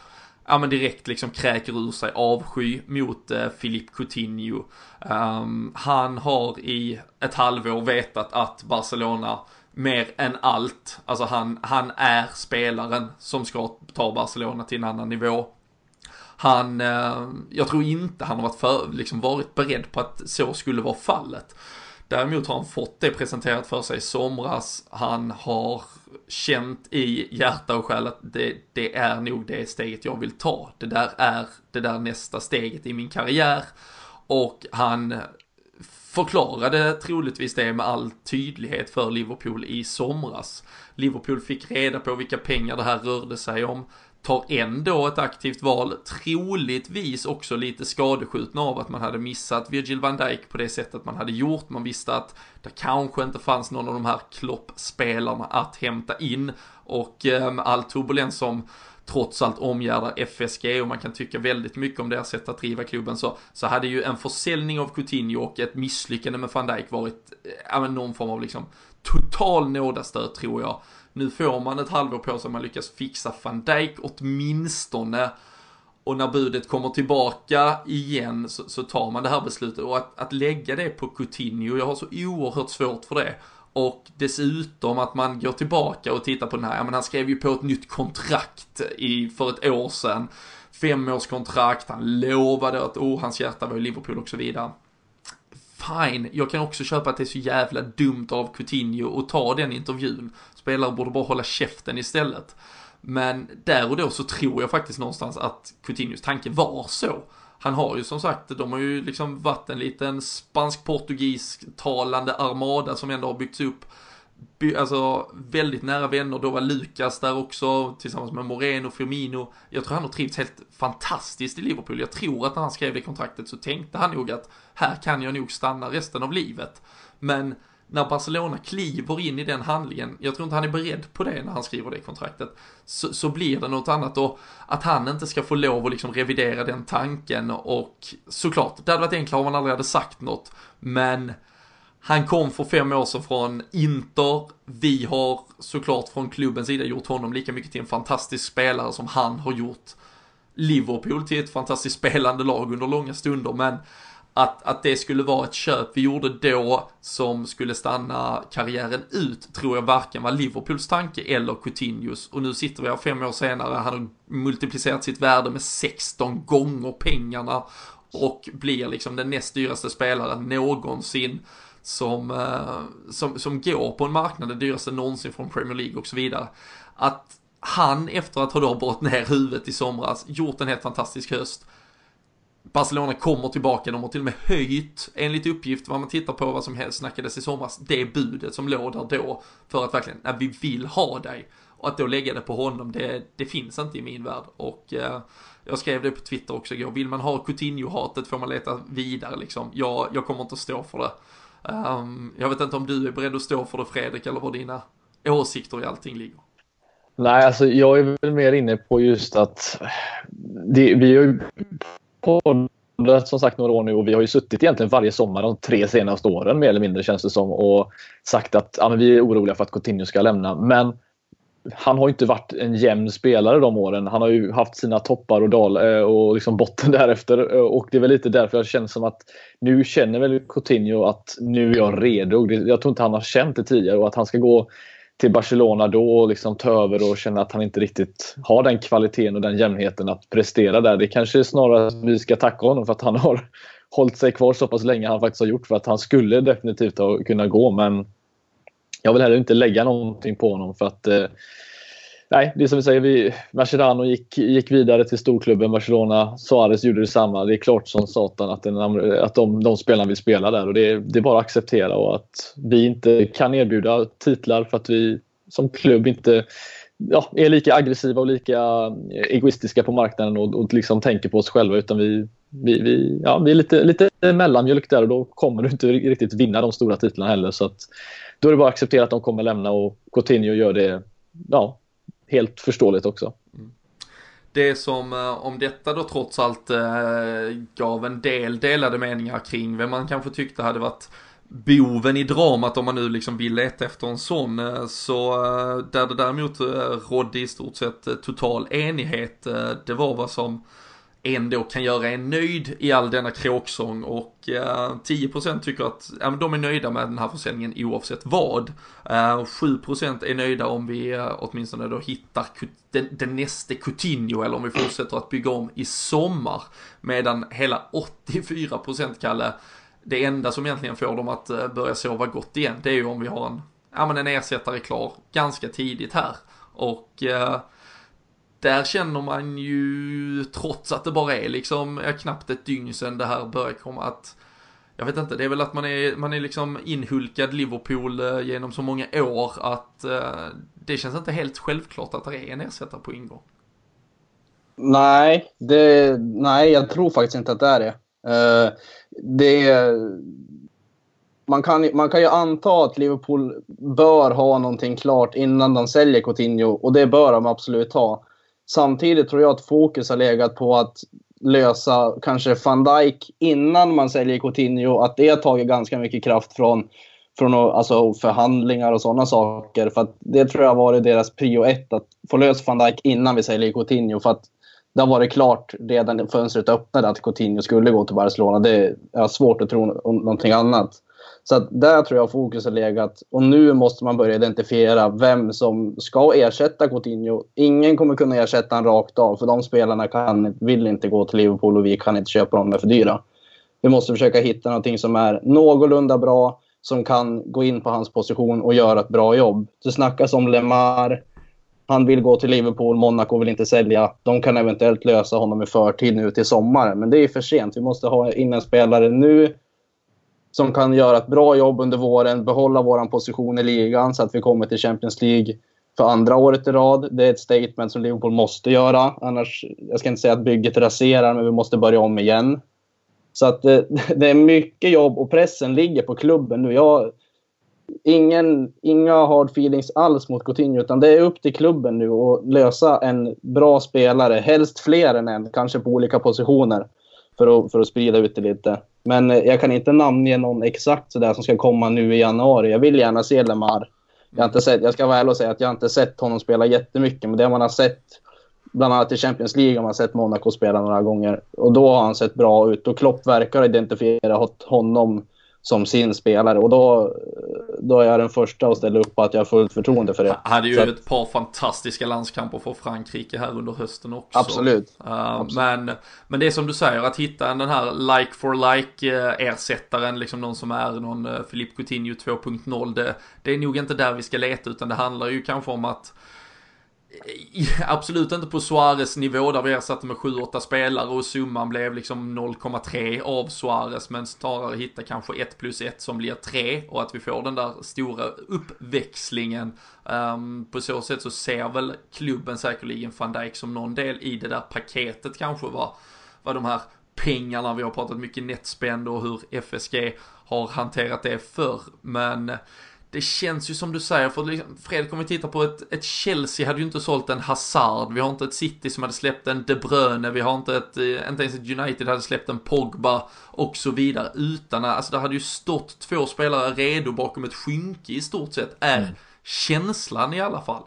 ja men direkt liksom kräker ur sig avsky mot eh, Philippe Coutinho. Um, han har i ett halvår vetat att Barcelona mer än allt, alltså han, han är spelaren som ska ta Barcelona till en annan nivå. Han, eh, jag tror inte han har varit, för, liksom varit beredd på att så skulle vara fallet. Däremot har han fått det presenterat för sig i somras. Han har känt i hjärta och själ att det, det, är nog det steget jag vill ta. Det där är det där nästa steget i min karriär. Och han förklarade troligtvis det med all tydlighet för Liverpool i somras. Liverpool fick reda på vilka pengar det här rörde sig om tar ändå ett aktivt val, troligtvis också lite skadeskjutna av att man hade missat Virgil van Dijk på det sättet man hade gjort. Man visste att det kanske inte fanns någon av de här kloppspelarna att hämta in och eh, all turbulens som trots allt omgärdar FSG och man kan tycka väldigt mycket om deras sätt att driva klubben så, så hade ju en försäljning av Coutinho och ett misslyckande med van Dijk varit äh, någon form av liksom total nådastöt tror jag nu får man ett halvår på sig om man lyckas fixa van Dijk åtminstone. Och när budet kommer tillbaka igen så, så tar man det här beslutet. Och att, att lägga det på Coutinho, jag har så oerhört svårt för det. Och dessutom att man går tillbaka och tittar på den här, ja men han skrev ju på ett nytt kontrakt i, för ett år sedan. Femårskontrakt, han lovade att oh, hans hjärta var i Liverpool och så vidare fine, jag kan också köpa att det är så jävla dumt av Coutinho att ta den intervjun. Spelare borde bara hålla käften istället. Men där och då så tror jag faktiskt någonstans att Coutinhos tanke var så. Han har ju som sagt, de har ju liksom varit en liten spansk-portugis talande armada som ändå har byggts upp alltså väldigt nära vänner. Då var Lukas där också tillsammans med Moreno, Firmino. Jag tror han har trivts helt fantastiskt i Liverpool. Jag tror att när han skrev det kontraktet så tänkte han nog att här kan jag nog stanna resten av livet. Men när Barcelona kliver in i den handlingen, jag tror inte han är beredd på det när han skriver det kontraktet, så, så blir det något annat och att han inte ska få lov att liksom revidera den tanken och såklart, det hade varit enklare om han aldrig hade sagt något, men han kom för fem år sedan från Inter. Vi har såklart från klubbens sida gjort honom lika mycket till en fantastisk spelare som han har gjort Liverpool till ett fantastiskt spelande lag under långa stunder. Men att, att det skulle vara ett köp vi gjorde då som skulle stanna karriären ut tror jag varken var Liverpools tanke eller Coutinhos. Och nu sitter vi här fem år senare, han har multiplicerat sitt värde med 16 gånger pengarna och blir liksom den näst dyraste spelaren någonsin som, eh, som, som går på en marknad, den dyraste någonsin från Premier League och så vidare. Att han efter att ha då brått ner huvudet i somras, gjort en helt fantastisk höst. Barcelona kommer tillbaka, de har till och med höjt, enligt uppgift, vad man tittar på, vad som helst snackades i somras, det budet som låg där då, för att verkligen, när vi vill ha dig. Och att då lägga det på honom, det, det finns inte i min värld. Och eh, jag skrev det på Twitter också igår, vill man ha Coutinho-hatet får man leta vidare liksom. Jag, jag kommer inte att stå för det. Um, jag vet inte om du är beredd att stå för det Fredrik eller var dina åsikter i allting ligger. Nej, alltså jag är väl mer inne på just att det, vi har ju poddat som sagt några år nu och vi har ju suttit egentligen varje sommar de tre senaste åren mer eller mindre känns det som och sagt att ja, vi är oroliga för att Coutinho ska lämna. Men han har inte varit en jämn spelare de åren. Han har ju haft sina toppar och dal eh, och liksom botten (laughs) därefter. Eh, och det är väl lite därför jag känner som att nu känner väl Coutinho att nu är jag redo. Jag tror inte han har känt det tidigare och att han ska gå till Barcelona då och liksom ta över och känna att han inte riktigt har den kvaliteten och den jämnheten att prestera där. Det kanske är snarare vi ska tacka honom för att han har (laughs) hållit sig kvar så pass länge han faktiskt har gjort. För att han skulle definitivt ha kunnat gå men jag vill heller inte lägga någonting på honom för att eh, nej, det är som vi säger, vi, Mascherano gick, gick vidare till storklubben Barcelona. Suarez gjorde detsamma. Det är klart som satan att, den, att de, de spelarna vill spela där och det, det är bara att acceptera och att vi inte kan erbjuda titlar för att vi som klubb inte ja, är lika aggressiva och lika egoistiska på marknaden och, och liksom tänker på oss själva utan vi, vi, vi, ja, vi är lite, lite mellanmjölk där och då kommer du inte riktigt vinna de stora titlarna heller. Så att, då är det bara att acceptera att de kommer lämna och Coutinho gör det ja, helt förståeligt också. Mm. Det som eh, om detta då trots allt eh, gav en del delade meningar kring vem man kanske tyckte hade varit boven i dramat om man nu liksom vill leta efter en sån. Eh, så där det däremot rådde i stort sett total enighet, det var vad som ändå kan göra en nöjd i all denna kråksång och eh, 10% tycker att ja, de är nöjda med den här försäljningen oavsett vad. Eh, 7% är nöjda om vi eh, åtminstone då hittar den, den nästa Coutinho eller om vi fortsätter att bygga om i sommar. Medan hela 84% Kalle, det enda som egentligen får dem att eh, börja sova gott igen, det är ju om vi har en, ja, men en ersättare klar ganska tidigt här. Och eh, där känner man ju, trots att det bara är liksom är knappt ett dygn sedan det här börjar komma, att jag vet inte, det är väl att man är, man är liksom inhulkad Liverpool eh, genom så många år att eh, det känns inte helt självklart att det är en ersättare på ingång. Nej, det, nej, jag tror faktiskt inte att det är det. Uh, det man, kan, man kan ju anta att Liverpool bör ha någonting klart innan de säljer Coutinho och det bör de absolut ha. Samtidigt tror jag att fokus har legat på att lösa kanske van Dijk innan man säljer Coutinho. Att det har tagit ganska mycket kraft från, från alltså förhandlingar och sådana saker. För det tror jag har varit deras prio ett, att få lösa van Dijk innan vi säljer Coutinho. För att det har varit klart redan när fönstret öppnade att Coutinho skulle gå till Barcelona. Det är svårt att tro någonting annat. Så att där tror jag fokus har legat. Och nu måste man börja identifiera vem som ska ersätta Coutinho. Ingen kommer kunna ersätta honom rakt av, för de spelarna kan, vill inte gå till Liverpool och vi kan inte köpa dem, de är för dyra. Vi måste försöka hitta någonting som är någorlunda bra, som kan gå in på hans position och göra ett bra jobb. Det snackas om Lemar. Han vill gå till Liverpool, Monaco vill inte sälja. De kan eventuellt lösa honom i förtid nu till sommaren, men det är för sent. Vi måste ha in en spelare nu som kan göra ett bra jobb under våren, behålla vår position i ligan så att vi kommer till Champions League för andra året i rad. Det är ett statement som Liverpool måste göra. Annars, jag ska inte säga att bygget raserar, men vi måste börja om igen. Så att det, eh, (laughs) det är mycket jobb och pressen ligger på klubben nu. Jag, ingen, inga hard feelings alls mot Coutinho, utan det är upp till klubben nu att lösa en bra spelare. Helst fler än en, kanske på olika positioner. För att, för att sprida ut det lite. Men eh, jag kan inte namnge någon exakt sådär som ska komma nu i januari. Jag vill gärna se Lemar. Jag, har inte sett, jag ska vara ärlig och säga att jag inte sett honom spela jättemycket, men det man har sett bland annat i Champions League har man sett Monaco spela några gånger. Och då har han sett bra ut och Klopp verkar identifiera identifierat honom som sin spelare och då, då är jag den första att ställa upp på att jag har fullt förtroende för det. Han hade ju Så. ett par fantastiska landskamper för Frankrike här under hösten också. Absolut. Uh, Absolut. Men, men det är som du säger, att hitta den här like for like eh, liksom någon som är någon uh, Philippe Coutinho 2.0, det, det är nog inte där vi ska leta utan det handlar ju kanske om att Eh, (laughs) absolut inte på Suarez nivå där vi ersatte med 7-8 spelare och summan blev liksom 0,3 av Suarez men snarare hitta kanske 1 plus 1 som blir 3 och att vi får den där stora uppväxlingen. Um, på så sätt så ser väl klubben säkerligen van Dijk som någon del i det där paketet kanske vad, vad de här pengarna, vi har pratat mycket netspend och hur FSG har hanterat det förr men det känns ju som du säger, för liksom, Fredrik om vi tittar på ett, ett Chelsea hade ju inte sålt en Hazard, vi har inte ett City som hade släppt en De Bruyne, vi har inte ett, eh, inte ens ett United hade släppt en Pogba och så vidare. Utan, alltså det hade ju stått två spelare redo bakom ett skynke i stort sett, är mm. känslan i alla fall.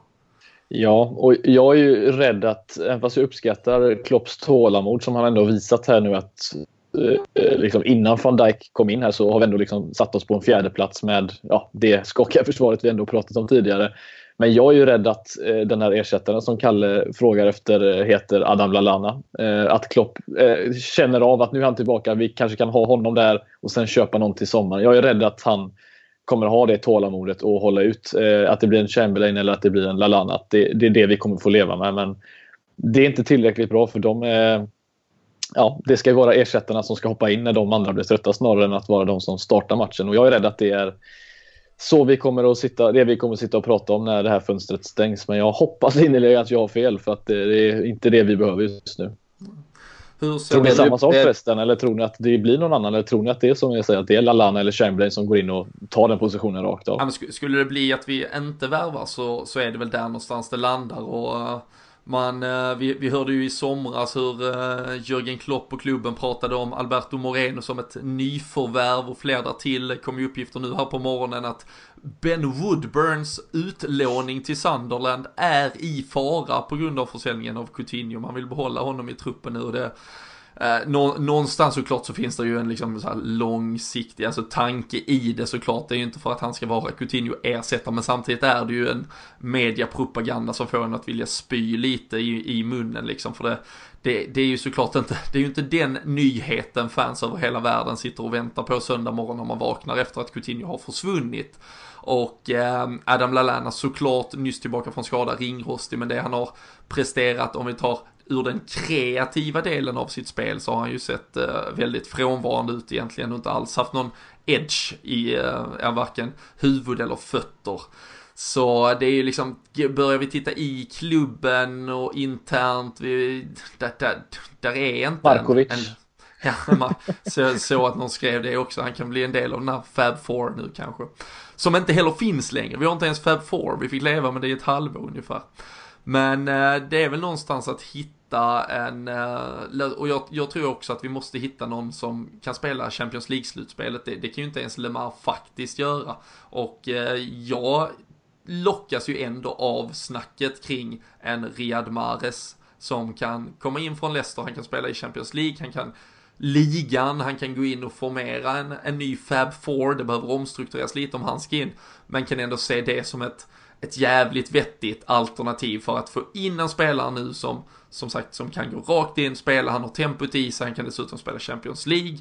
Ja, och jag är ju rädd att, även fast jag uppskattar Klopps tålamod som han ändå visat här nu att Eh, Eh, eh, liksom innan van Dijk kom in här så har vi ändå liksom satt oss på en fjärde plats med ja, det skakiga (laughs) försvaret vi ändå pratat om tidigare. Men jag är ju rädd att eh, den här ersättaren som Kalle frågar efter eh, heter Adam Lallana. Eh, att Klopp eh, känner av att nu är han tillbaka, vi kanske kan ha honom där och sen köpa någon till sommaren. Jag är rädd att han kommer ha det tålamodet och hålla ut. Eh, att det blir en Chamberlain eller att det blir en Lalana. Det, det, är det vi kommer få leva med. Men det är inte tillräckligt bra för de är, ja, det ska vara ersättarna som ska hoppa in när de andra blir trötta snarare än att vara de som startar matchen. Och jag är rädd att det är så vi kommer att sitta, det vi kommer att sitta och prata om när det här fönstret stängs. Men jag hoppas innerligen att jag har fel för att det är inte det vi behöver just nu. Hur tror ni samma sak förresten? Eller tror ni att det blir någon annan? Eller tror ni att det är som jag säger, att det är Lalana eller Chamberlain som går in och tar den positionen rakt av? Ja, skulle det bli att vi inte värvar så, så är det väl där någonstans det landar. Och eh, man, eh, vi, vi hörde ju i somras hur eh, Jörgen Klopp och klubben pratade om Alberto Moreno som ett nyförvärv och fler till. kom ju uppgifter nu här på morgonen att Ben Woodburns utlåning till Sunderland är i fara på grund av försäljningen av Coutinho. Man vill behålla honom i truppen nu och det Eh, någonstans såklart så finns det ju en liksom så här långsiktig alltså tanke i det såklart. Det är ju inte för att han ska vara Coutinho ersättare men samtidigt är det ju en mediapropaganda som får en att vilja spy lite i, i munnen liksom. För det, det, det, är ju såklart inte, det är ju inte den nyheten fans över hela världen sitter och väntar på söndag morgon när man vaknar efter att Coutinho har försvunnit. Och eh, Adam Lallana såklart nyss tillbaka från skada, ringrostig, men det han har presterat, om vi tar ur den kreativa delen av sitt spel så har han ju sett eh, väldigt frånvarande ut egentligen och inte alls haft någon edge i eh, varken huvud eller fötter. Så det är ju liksom, börjar vi titta i klubben och internt, vi, där, där, där är inte Markovic. En, ja, så, så att någon skrev det också, han kan bli en del av den här Fab Four nu kanske. Som inte heller finns längre, vi har inte ens Fab Four, vi fick leva med det i ett halvår ungefär. Men eh, det är väl någonstans att hitta en, eh, och jag, jag, tror också att vi måste hitta någon som kan spela Champions League-slutspelet. Det, det kan ju inte ens Lemar faktiskt göra. Och eh, jag lockas ju ändå av snacket kring en Riyad Mahrez som kan komma in från Leicester, han kan spela i Champions League, han kan ligan, han kan gå in och formera en, en ny Fab Four, det behöver omstruktureras lite om han ska in, men kan ändå se det som ett ett jävligt vettigt alternativ för att få in en spelare nu som, som sagt, som kan gå rakt in, spela, han har tempot i sig, han kan dessutom spela Champions League.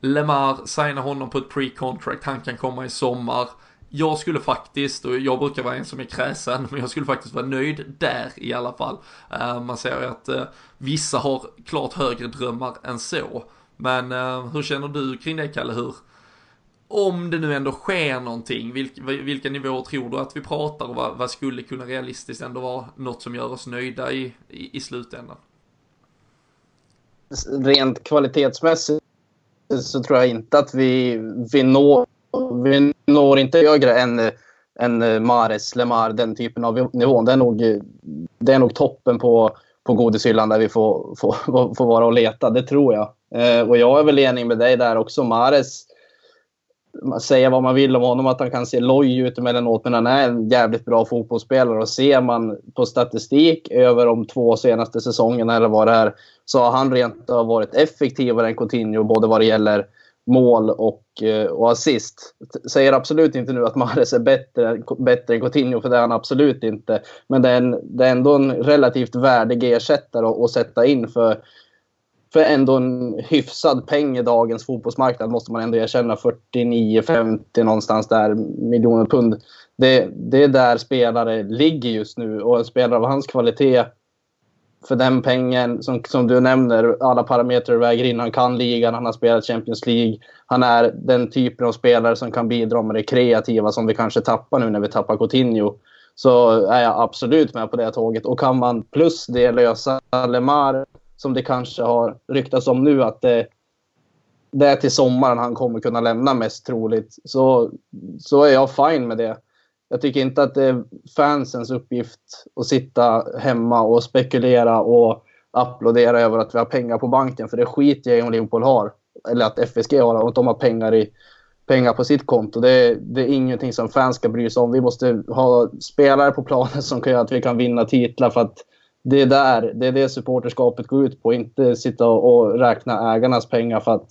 Lemar, signa honom på ett pre-contract, han kan komma i sommar. Jag skulle faktiskt, och jag brukar vara en som är kräsen, (laughs) men jag skulle faktiskt vara nöjd där i alla fall. Eh, man ser ju att eh, vissa har klart högre drömmar än så. Men eh, hur känner du kring det Kalle? Hur, om det nu ändå sker någonting, vilka, vilka nivåer tror du att vi pratar och vad, vad, skulle kunna realistiskt ändå vara något som gör oss nöjda i, i, i slutändan? Rent kvalitetsmässigt så tror jag inte att vi, vi, når, vi når inte högre än, än Mares, Lemar, den typen av nivå. Det är nog, det är nog toppen på, på godishyllan där vi får, får, får vara och leta, det tror jag. Eh, och jag är väl enig med dig där också. Mares säga vad man vill om honom, att han kan se loj ut emellanåt, men han är en jävligt bra fotbollsspelare. Och ser man på statistik över de två senaste säsongerna eller vad det är, så har han rent av varit effektivare än Coutinho, både vad det gäller mål och, eh, och assist. Säger absolut inte nu att Mahrez är bättre, bättre än Coutinho, för det är han absolut inte. Men det är, en, det är ändå en relativt värdig ersättare att, att sätta in. för för ändå en hyfsad peng i dagens fotbollsmarknad måste man ändå erkänna. 49-50 någonstans där miljoner pund. Det, det är där spelare ligger just nu och en spelare av hans kvalitet för den pengen som, som du nämner, alla parametrar väger in. Han kan ligan, han har spelat Champions League. Han är den typen av spelare som kan bidra med det kreativa som vi kanske tappar nu när vi tappar Coutinho. Så är jag absolut med på det tåget. Och kan man plus det lösa Lemar som det kanske har ryktats om nu att det, det är till sommaren han kommer kunna lämna mest troligt. Så, så är jag fine med det. Jag tycker inte att det är fansens uppgift att sitta hemma och spekulera och applådera över att vi har pengar på banken. För det skiter jag i om Liverpool har. Eller att FSG har, och att de har pengar, i, pengar på sitt konto. Det, det är ingenting som fans ska bry sig om. Vi måste ha spelare på planen som kan göra att vi kan vinna titlar. För att det är där, det är det supporterskapet går ut på. Inte sitta och räkna ägarnas pengar för att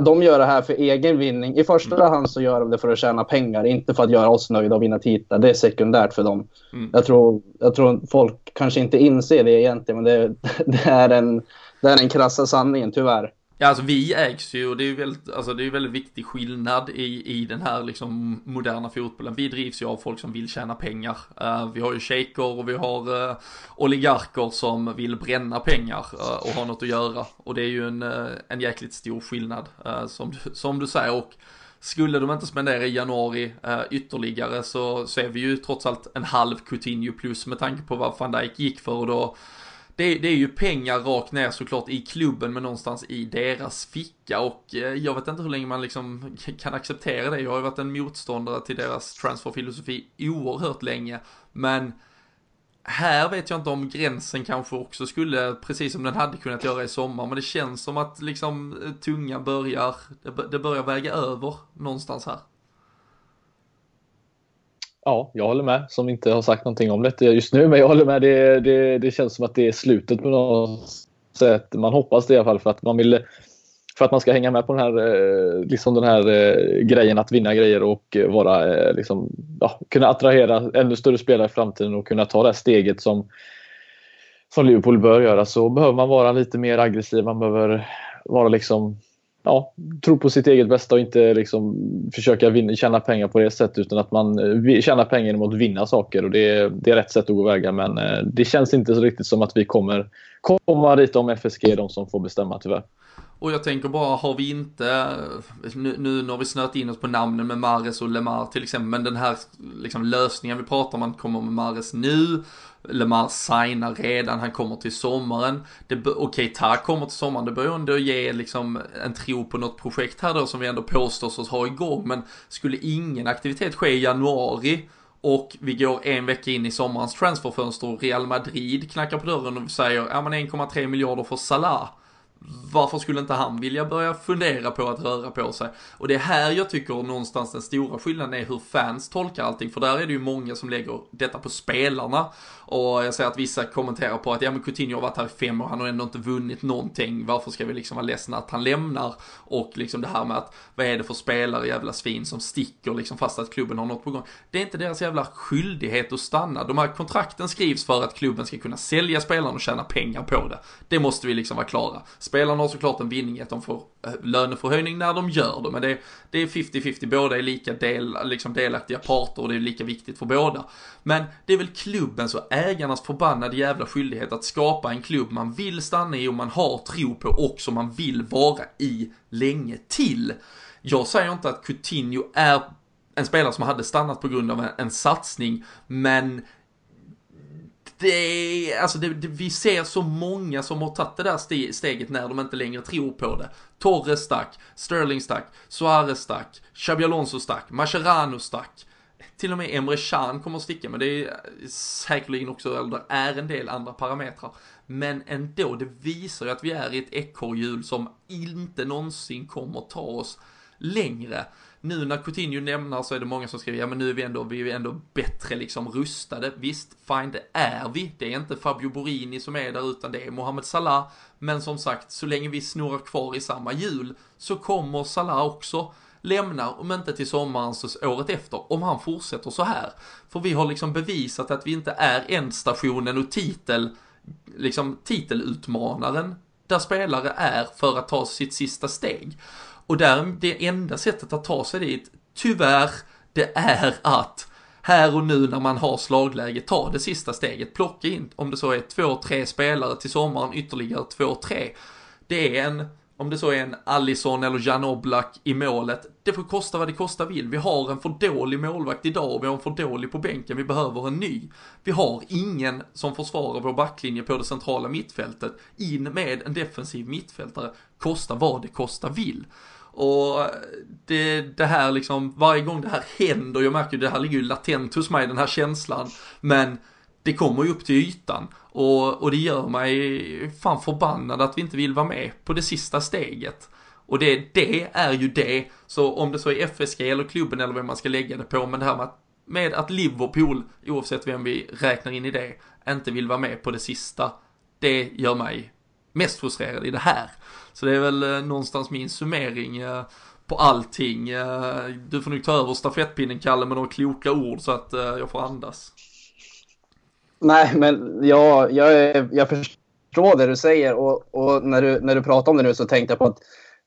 de gör det här för egen vinning. I första mm. hand så gör de det för att tjäna pengar, inte för att göra oss nöjda och vinna titlar. Det är sekundärt för dem. Mm. Jag, tror, jag tror folk kanske inte inser det egentligen, men det, (laughs) det, är, en, det är den krassa sanningen, tyvärr. Ja, alltså vi ägs ju och det är ju väldigt, alltså det är väldigt viktig skillnad i, i den här liksom moderna fotbollen. Vi drivs ju av folk som vill tjäna pengar. Uh, vi har ju shejker och vi har uh, oligarker som vill bränna pengar uh, och ha något att göra. Och det är ju en, en jäkligt stor skillnad som, som du säger. Och skulle de inte spendera i januari ytterligare så, så är vi ju trots allt en halv Coutinho plus med tanke på vad van Dijk gick för och då det, det, är ju pengar rakt ner såklart i klubben men någonstans i deras ficka och eh, jag vet inte hur länge man liksom (laughs) kan acceptera det. Jag har ju varit en motståndare till deras transferfilosofi oerhört länge men här vet jag inte om gränsen kanske också skulle, precis som den hade kunnat göra i sommar, men det känns som att liksom eh, tungan börjar, det börjar väga över någonstans här. Ja, jag håller med som inte har sagt någonting om det just nu. Men jag håller med. Det, det, det känns som att det är slutet på något sätt. Man hoppas det i alla fall för att man vill för att man ska hänga med på den här, eh, liksom den här eh, grejen att vinna grejer och eh, vara, liksom, ja, kunna attrahera ännu större spelare i framtiden och kunna ta det här steget som, som Liverpool bör göra så behöver man vara lite mer aggressiv. Man behöver vara liksom ja, tro på sitt eget bästa och inte liksom försöka vinna, tjäna pengar på det sättet utan att man eh, tjänar pengar genom att vinna saker och det är, det är rätt sätt att gå väga men eh, det känns inte så riktigt som att vi kommer komma dit om FSG är de som får bestämma tyvärr. Och jag tänker bara, har vi inte, nu, nu har vi snöat in oss på namnen med Mares och Lemar till exempel, men den här liksom, lösningen vi pratar om, man kommer med Mares nu, Lemar signar redan, han kommer till sommaren. Okej, okay, Tar kommer till sommaren, det börjar ju ändå ge liksom en tro på något projekt här då som vi ändå påstår oss ha igång. Men skulle ingen aktivitet ske i januari och vi går en vecka in i sommarens transferfönster och Real Madrid knackar på dörren och säger ja men 1,3 miljarder för Salah varför skulle inte han vilja börja fundera på att röra på sig? Och det är här jag tycker någonstans den stora skillnaden är hur fans tolkar allting, för där är det ju många som lägger detta på spelarna. Och jag ser att vissa kommenterar på att ja men Coutinho har varit här i fem år, han har ändå inte vunnit någonting, varför ska vi liksom vara ledsna att han lämnar? Och liksom det här med att vad är det för spelare jävla svin som sticker liksom fast att klubben har något på gång. Det är inte deras jävla skyldighet att stanna. De här kontrakten skrivs för att klubben ska kunna sälja spelarna och tjäna pengar på det. Det måste vi liksom vara klara. Spelarna har såklart en vinning i att de får eh, löneförhöjning när de gör det, men det, det är 50-50, båda är lika del, liksom delaktiga parter och det är lika viktigt för båda. Men det är väl klubbens och ägarnas förbannade jävla skyldighet att skapa en klubb man vill stanna i och man har tro på och som man vill vara i länge till. Jag säger inte att Coutinho är en spelare som hade stannat på grund av en, en satsning, men det är, alltså det, det, vi ser så många som har tagit det där steget när de inte längre tror på det. Torres stack, Sterling stack, Suarez stack, Xabi Alonso stack, Mascherano stack. Till och med Emre Can kommer att sticka, men det är eh, säkerligen också, eller det är en del andra parametrar. Men ändå, det visar ju att vi är i ett ekorrhjul som inte någonsin kommer ta oss längre nu när Coutinho nämner så är det många som skriver, ja men nu är vi ändå, vi är ändå bättre liksom rustade. Visst, fine det är vi. Det är inte Fabio Borini som är där utan det är Mohamed Salah. Men som sagt, så länge vi snurrar kvar i samma hjul så kommer Salah också lämna, om inte till sommaren så året efter, om han fortsätter så här. För vi har liksom bevisat att vi inte är ändstationen och titel, liksom titelutmanaren där spelare är för att ta sitt sista steg. Och där, det enda sättet att ta sig dit, tyvärr, det är att här och nu när man har slagläge, ta det sista steget, plocka in, om det så är två, tre spelare till sommaren, ytterligare två, tre. Det är en, om det så är en Allison eller Jan Oblak i målet, det får kosta vad det kosta vill. Vi har en för dålig målvakt idag och vi har en för dålig på bänken, vi behöver en ny. Vi har ingen som försvarar vår backlinje på det centrala mittfältet. In med en defensiv mittfältare, kosta vad det kosta vill. Och det, det här liksom, varje gång det här händer, jag märker ju det här ligger ju latent hos mig, den här känslan. Men det kommer ju upp till ytan. Och, och det gör mig fan förbannad att vi inte vill vara med på det sista steget. Och det, det är ju det. Så om det så är FSG eller klubben eller vem man ska lägga det på. Men det här med att, med att Liverpool, oavsett vem vi räknar in i det, inte vill vara med på det sista. Det gör mig mest frustrerad i det här. Så det är väl eh, någonstans min summering eh, på allting. Eh, du får nog ta över stafettpinnen Kalle med några kloka ord så att jag får andas. Nej, men jag, jag, jag förstår det du säger och, och, när, du, när du pratar om det nu så tänkte jag på att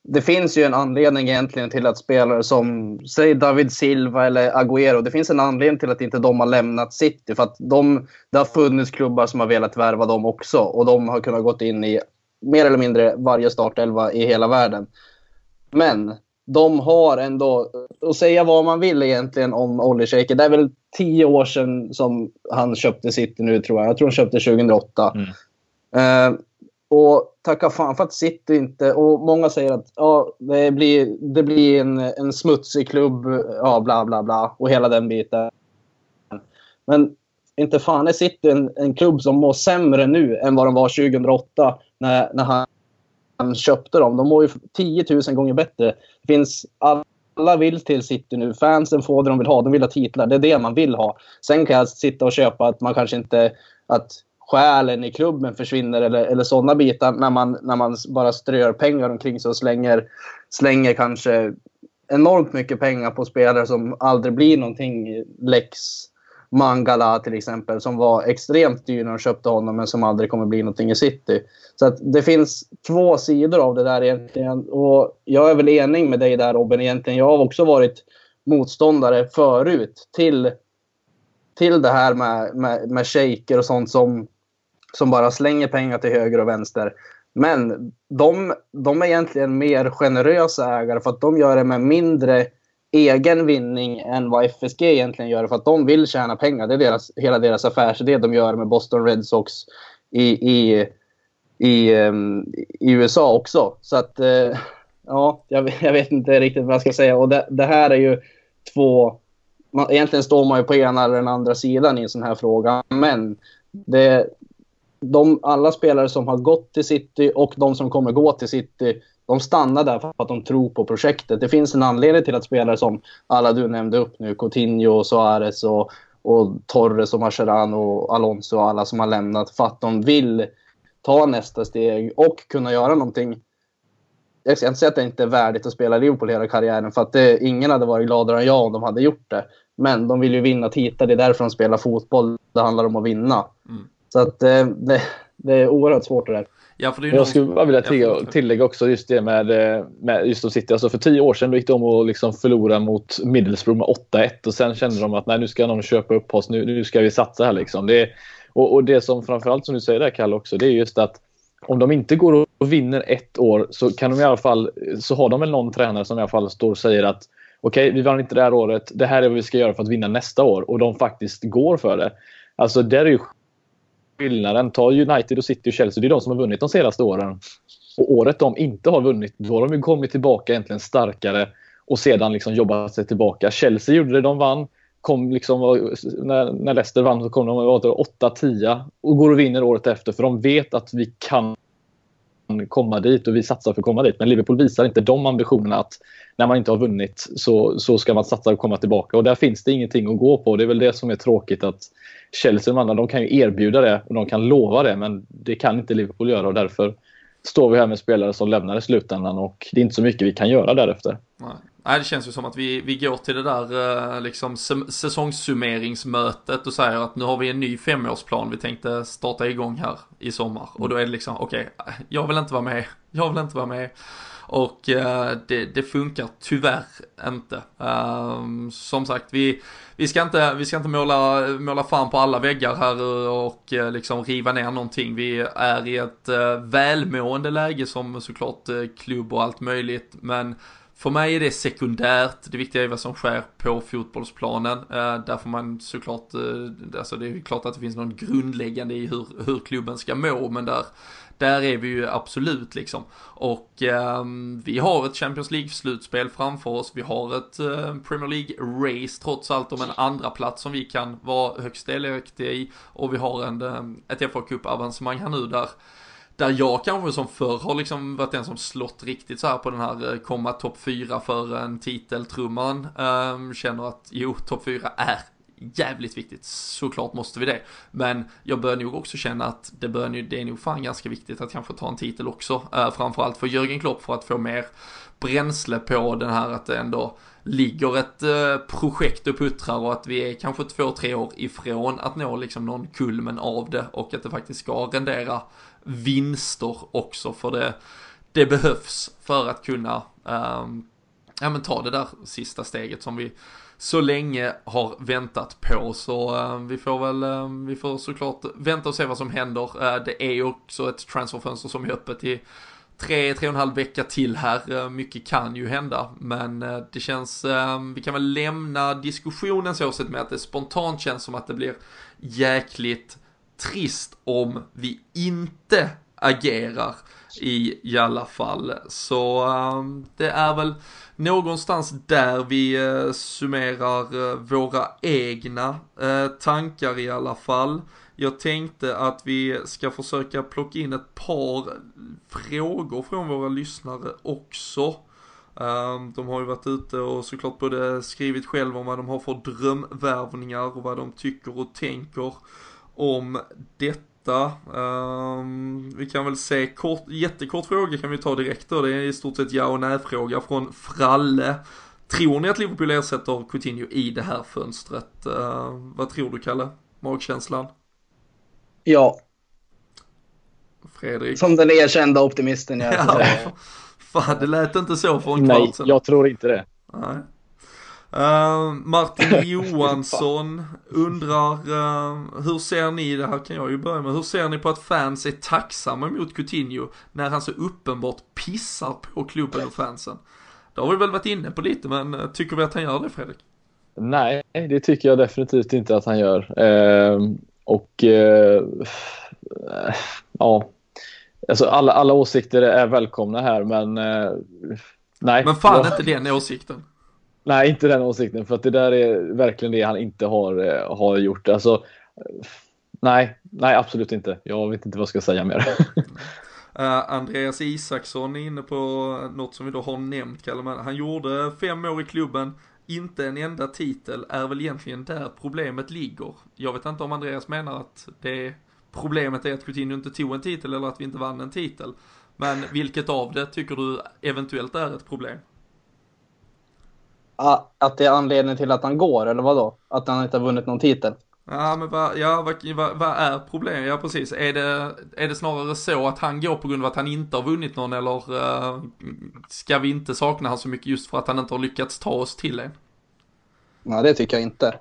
det finns ju en anledning egentligen till att spelare som, säg David Silva eller Agüero, det finns en anledning till att inte de har lämnat City. För att de, det har funnits klubbar som har velat värva dem också och de har kunnat gått in i mer eller mindre varje startelva i hela världen. Men de har ändå, att säga vad man vill egentligen om Olli Shaker. Det är väl tio år sedan som han köpte City nu tror jag. Jag tror han köpte 2008. Mm. Uh, och tacka fan för att City inte... Och många säger att ja, det blir, det blir en, en smutsig klubb, ja bla bla bla och hela den biten. Men inte fan är City en, en klubb som mår sämre nu än vad de var 2008 när, när han, han köpte dem. De mår ju 10 000 gånger bättre. Det finns alla vill till City nu. Fansen får det de vill ha. De vill ha titlar. Det är det man vill ha. Sen kan jag sitta och köpa att man kanske inte... Att själen i klubben försvinner eller, eller sådana bitar när man, när man bara strör pengar omkring sig och slänger, slänger kanske enormt mycket pengar på spelare som aldrig blir någonting. Lex Mangala till exempel som var extremt dyr när de köpte honom men som aldrig kommer bli någonting i City. Så att det finns två sidor av det där egentligen och jag är väl enig med dig där Robin egentligen. Jag har också varit motståndare förut till, till det här med, med, med shaker och sånt som som bara slänger pengar till höger och vänster. Men de, de är egentligen mer generösa ägare för att de gör det med mindre egen vinning än vad FSG egentligen gör för att de vill tjäna pengar. Det är deras, hela deras affärsidé de gör med Boston Red Sox i, i, i, um, i USA också. Så att, uh, ja, jag, (laughs) jag, vet inte riktigt vad jag ska säga. Och det, det här är ju två... Man, egentligen står man ju på ena eller den andra sidan i en sån här fråga. Men det, de, alla spelare som har gått till City och de som kommer gå till City, de stannar där för att de tror på projektet. Det finns en anledning till att spelare som alla du nämnde upp nu, Coutinho, Suarez och, och Torres och Mascherano och Alonso och alla som har lämnat för att de vill ta nästa steg och kunna göra någonting. Jag ska inte säga att det inte är värdigt att spela Liverpool hela karriären för att det, ingen hade varit gladare än jag om de hade gjort det. Men de vill ju vinna titlar, det är därför de spelar fotboll. Det handlar om att vinna. Mm. Så att eh, det, det är oerhört svårt det där. Ja, för det är jag någon... skulle bara vilja tillägga, tillägga också just det med, med just de City. Alltså för tio år sedan gick de och liksom förlora mot Middlesbrough med 8-1 och sen kände de att nej, nu ska någon köpa upp oss. Nu, nu ska vi satsa här liksom. Det, och, och det som framförallt som du säger där Kalle också, det är just att om de inte går och vinner ett år så kan de i alla fall så har de väl någon tränare som i alla fall står och säger att okej, okay, vi vann inte det här året. Det här är vad vi ska göra för att vinna nästa år och de faktiskt går för det. Alltså där är ju skillnaden. Ta United och City och Chelsea. Det är de som har vunnit de senaste åren. Och året de inte har vunnit, då har de kommit tillbaka egentligen starkare och sedan liksom jobbat sig tillbaka. Chelsea gjorde det, de vann. Kom liksom, när, när Leicester vann så kom de 8-10 och går och vinner året efter för de vet att vi kan komma dit och vi satsar för att komma dit. Men Liverpool visar inte de ambitionerna att när man inte har vunnit så, så ska man satsa och komma tillbaka. Och där finns det ingenting att gå på. Det är väl det som är tråkigt att Chelsea och de andra, de kan ju erbjuda det och de kan lova det men det kan inte Liverpool göra och därför står vi här med spelare som lämnar i slutändan och det är inte så mycket vi kan göra därefter. Nej. Nej, det känns ju som att vi, vi går till det där eh, liksom säsongssummeringsmötet och säger att nu har vi en ny femårsplan vi tänkte starta igång här i sommar. Och då är det liksom, okej, okay, jag vill inte vara med, jag vill inte vara med. Och uh, det, det, funkar tyvärr inte. Um, som sagt, vi, vi, ska inte, vi ska inte måla, måla fan på alla väggar här eh, och eh, liksom riva ner någonting. Vi är i ett eh, välmående läge som såklart klubb och allt möjligt. Men för mig är det sekundärt, det viktiga är vad som sker på fotbollsplanen. Eh, där får man såklart, eh, alltså det är klart att det finns någon grundläggande i hur, hur klubben ska må, men där, där är vi ju absolut liksom. Och eh, vi har ett Champions League-slutspel framför oss, vi har ett eh, Premier League-race trots allt om en andra plats som vi kan vara högst delaktiga i. Och vi har en, eh, ett FA Cup-avancemang här nu där där jag kanske som förr har liksom varit den som slått riktigt så här på den här eh, komma topp 4 för en titeltrumman. Um, känner att jo, topp 4 är jävligt viktigt, såklart måste vi det. Men jag bör nog också känna att det, bör, det är nog fan ganska viktigt att kanske ta en titel också. Eh, framförallt för Jörgen Klopp för att få mer bränsle på den här att det ändå ligger ett eh, projekt och puttrar och att vi är kanske två, tre år ifrån att nå liksom någon kulmen av det och att det faktiskt ska rendera vinster också för det, det behövs för att kunna eh, ja, men ta det där sista steget som vi så länge har väntat på. Så eh, vi får väl, eh, vi får såklart vänta och se vad som händer. Eh, det är ju också ett transferfönster som är öppet i tre, tre och en halv vecka till här. Eh, mycket kan ju hända, men eh, det känns, vi kan väl lämna diskussionen så sett med att det spontant känns som att det blir jäkligt trist om vi inte agerar i, alla fall. Så ehm, det är väl någonstans där vi eh, summerar eh, våra egna eh, tankar i alla fall. Jag tänkte att vi ska försöka plocka in ett par frågor från våra lyssnare också. Ehm, de har ju varit ute och såklart både skrivit själva om vad de har för drömvärvningar och vad de tycker och tänker om detta detta. Um, vi kan väl se, kort, jättekort fråga kan vi ta direkt då. Det är i stort sett ja och nej-fråga från Fralle. Tror ni att Liverpool ersätter Coutinho i det här fönstret? Uh, vad tror du Kalle? Magkänslan? Ja. Fredrik? Som den erkända optimisten jag (laughs) ja. Fan, det lät inte så för en Nej, jag tror inte det. Nej. Uh, Martin (laughs) Johansson undrar, uh, hur ser ni, det här kan jag ju börja med, hur ser ni på att fans är tacksamma mot Coutinho när han så uppenbart pissar på klubben och fansen? Det har vi väl varit inne på lite, men uh, tycker vi att han gör det Fredrik? Nej, det tycker jag definitivt inte att han gör. Uh, och ja, alltså alla, alla åsikter är välkomna här, men nej. Men fan inte den åsikten. Nej, inte den åsikten för att det där är verkligen det han inte har, eh, har gjort. Alltså, nej, nej, absolut inte. Jag vet inte vad jag ska säga mer. Uh, (laughs) Andreas Isaksson är inne på något som vi då har nämnt, Kalle. Han gjorde fem år i klubben, inte en enda titel, är väl egentligen där problemet ligger. Jag vet inte om Andreas menar att det problemet är att Coutinho inte tog en titel eller att vi inte vann en titel. Men vilket av det tycker du eventuellt är ett problem? Att det är anledningen till att han går, eller vad då? Att han inte har vunnit någon titel? Ja, men vad, ja, vad, vad, vad, är problemet? Ja, precis. Är det, är det snarare så att han går på grund av att han inte har vunnit någon eller uh, ska vi inte sakna honom så mycket just för att han inte har lyckats ta oss till en? Nej, det tycker jag inte.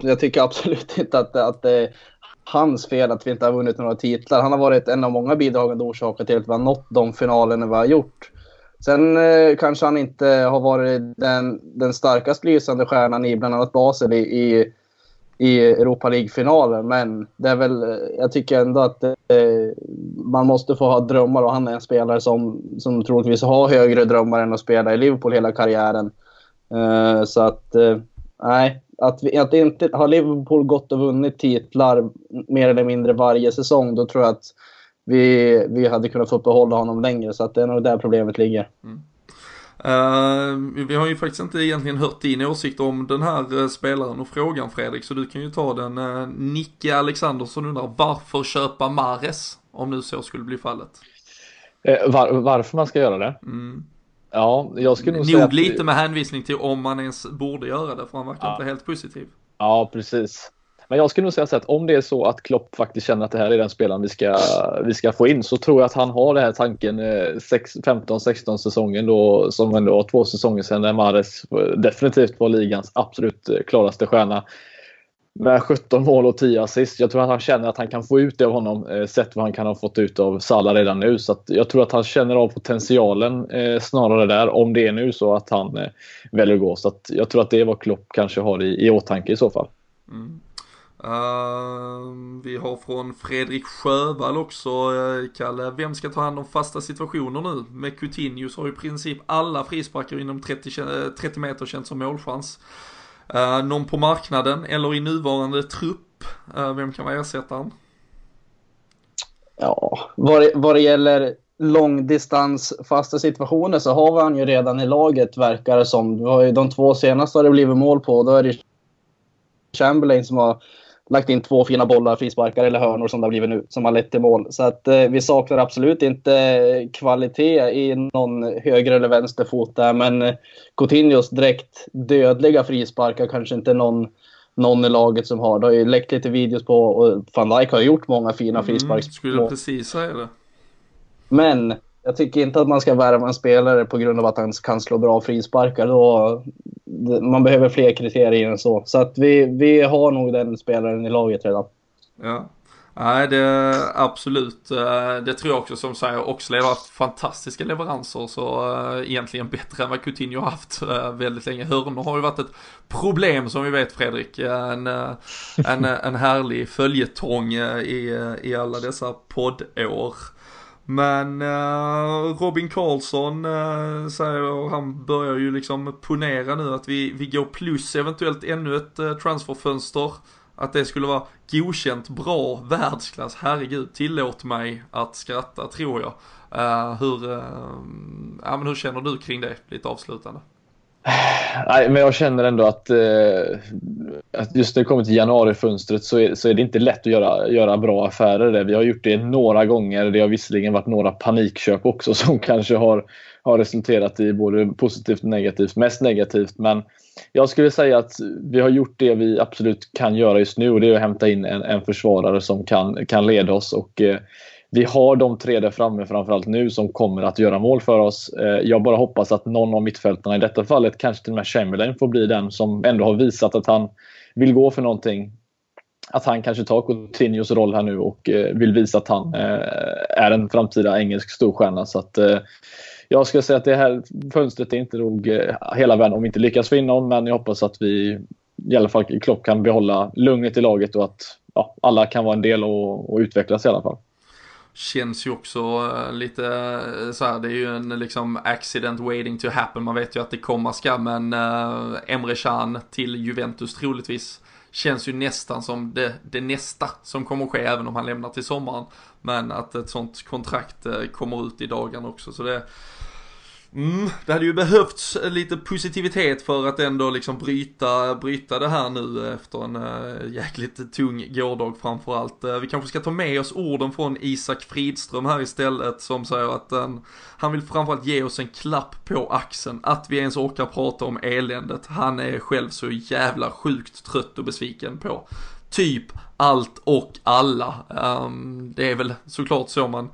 Jag tycker absolut (laughs) inte att, att det är hans fel att vi inte har vunnit några titlar. Han har varit en av många bidragande orsaker till att vi har nått de finalerna vi har gjort. Sen eh, kanske han inte har varit den, den starkast lysande stjärnan i bland annat Basel i, i, i Europa League-finalen. Men det är väl, eh, jag tycker ändå att eh, man måste få ha drömmar och han är en spelare som, som troligtvis har högre drömmar än att spela i Liverpool hela karriären. Eh, så att, eh, nej. Att, vi, att inte har Liverpool gått och vunnit titlar mer eller mindre varje säsong, då tror jag att vi, vi hade kunnat få behålla honom längre. Så att det är nog där problemet ligger. Mm. Uh, vi har ju faktiskt inte egentligen hört din åsikt om den här uh, spelaren och frågan Fredrik, så du kan ju ta den. Uh, Nicke Alexandersson undrar varför köpa Mares? Om nu så skulle bli fallet. Var, varför man ska göra det? Mm. Ja, jag skulle nog, nog säga att... lite med hänvisning till om man ens borde göra det, för han verkar ja. inte helt positiv. Ja, precis. Men jag skulle nog säga så att om det är så att Klopp faktiskt känner att det här är den spelaren vi ska, vi ska få in så tror jag att han har den här tanken eh, 15-16 säsongen då som ändå var två säsonger sedan när Mares definitivt var ligans absolut eh, klaraste stjärna. Med 17 mål och 10 assist. Jag tror att han känner att han kan få ut det av honom eh, sett vad han kan ha fått ut av Salah redan nu. Så jag tror att han känner av potentialen snarare där om det är nu så att han väljer att gå. Så jag tror att det är vad Klopp kanske har i, i åtanke i så fall. Mm. Uh, vi har från Fredrik Sjövall också, uh, Kalle, vem ska ta hand om fasta situationer nu? Med Coutinho så har i princip alla frisparkar inom 30, 30 eh, meter känts som målchans. Uh, någon på marknaden eller i nuvarande trupp, uh, vem kan vara ersättaren? Ja, vad det, vad det gäller långdistans fasta situationer så har vi han ju redan i laget verkar det som. De två senaste har det blivit mål på. Då är det Chamberlain som har lagt in två fina bollar, frisparkar eller hörnor som det har blivit nu, som har lett till mål. Så att eh, vi saknar absolut inte kvalitet i någon höger eller vänster fot där. Men eh, Coutinhos direkt dödliga frisparkar kanske inte någon någon i laget som har. Det har ju läckt lite videos på och van Dijk har gjort många fina Mm, frisparksmål. skulle precis säga det. Men jag tycker inte att man ska värva en spelare på grund av att han kan slå bra frisparkar. Då, man behöver fler kriterier än så. Så att vi, vi har nog den spelaren i laget redan. Ja. Nej, det absolut. Eh, det tror jag också som säger. Oxlade har haft fantastiska leveranser så eh, egentligen bättre än vad Coutinho har haft eh, väldigt länge. Hörnor har ju varit ett problem som vi vet Fredrik. En, en, en härlig följetong i, i alla dessa poddår. Men uh, Robin Karlsson uh, säger, han börjar ju liksom ponera nu att vi, vi går plus eventuellt ännu ett uh, transferfönster. Att det skulle vara godkänt, bra, världsklass, herregud, tillåt mig att skratta tror jag. Hur, ja, men hur känner du kring det, lite avslutande? Nej, men jag känner ändå att, eh, att just när det kommer till januarifönstret så är, så är det inte lätt att göra, göra bra affärer. Där. Vi har gjort det några gånger. Det har visserligen varit några panikköp också (laughs) som kanske har, har resulterat i både positivt och negativt. Mest negativt, men jag skulle säga att vi har gjort det vi absolut kan göra just nu och det är att hämta in en, en försvarare som kan, kan leda oss. Och, eh, vi har de tre där framme framförallt nu som kommer att göra mål för oss. Eh, jag bara hoppas att någon av mittfältarna, i detta fallet kanske till och med Chamberlain, får bli den som ändå har visat att han vill gå för någonting. Att han kanske tar Coutinhos roll här nu och eh, vill visa att han eh, är en framtida engelsk storstjärna. Så att, jag skulle säga att det här fönstret är inte nog hela världen om vi inte lyckas få in någon, men jag hoppas att vi i alla fall Klopp kan behålla lugnet i laget och att ja, alla kan vara en del och, och utvecklas i alla fall känns ju också eh, lite eh, så här, det är ju en liksom accident waiting to happen. Man vet ju att det komma ska, men eh, Emre Can till Juventus troligtvis känns ju nästan som det, det nästa som kommer att ske, även om han lämnar till sommaren. Men att ett sånt kontrakt kommer ut i dagarna också, så det Mm, det hade ju behövts lite positivitet för att ändå liksom bryta, bryta det här nu efter en äh, jäkligt tung gårdag framförallt. Äh, vi kanske ska ta med oss orden från Isak Fridström här istället som säger att äh, han vill framförallt ge oss en klapp på axeln. Att vi ens orkar prata om eländet. Han är själv så jävla sjukt trött och besviken på typ allt och alla. Um, det är väl såklart så man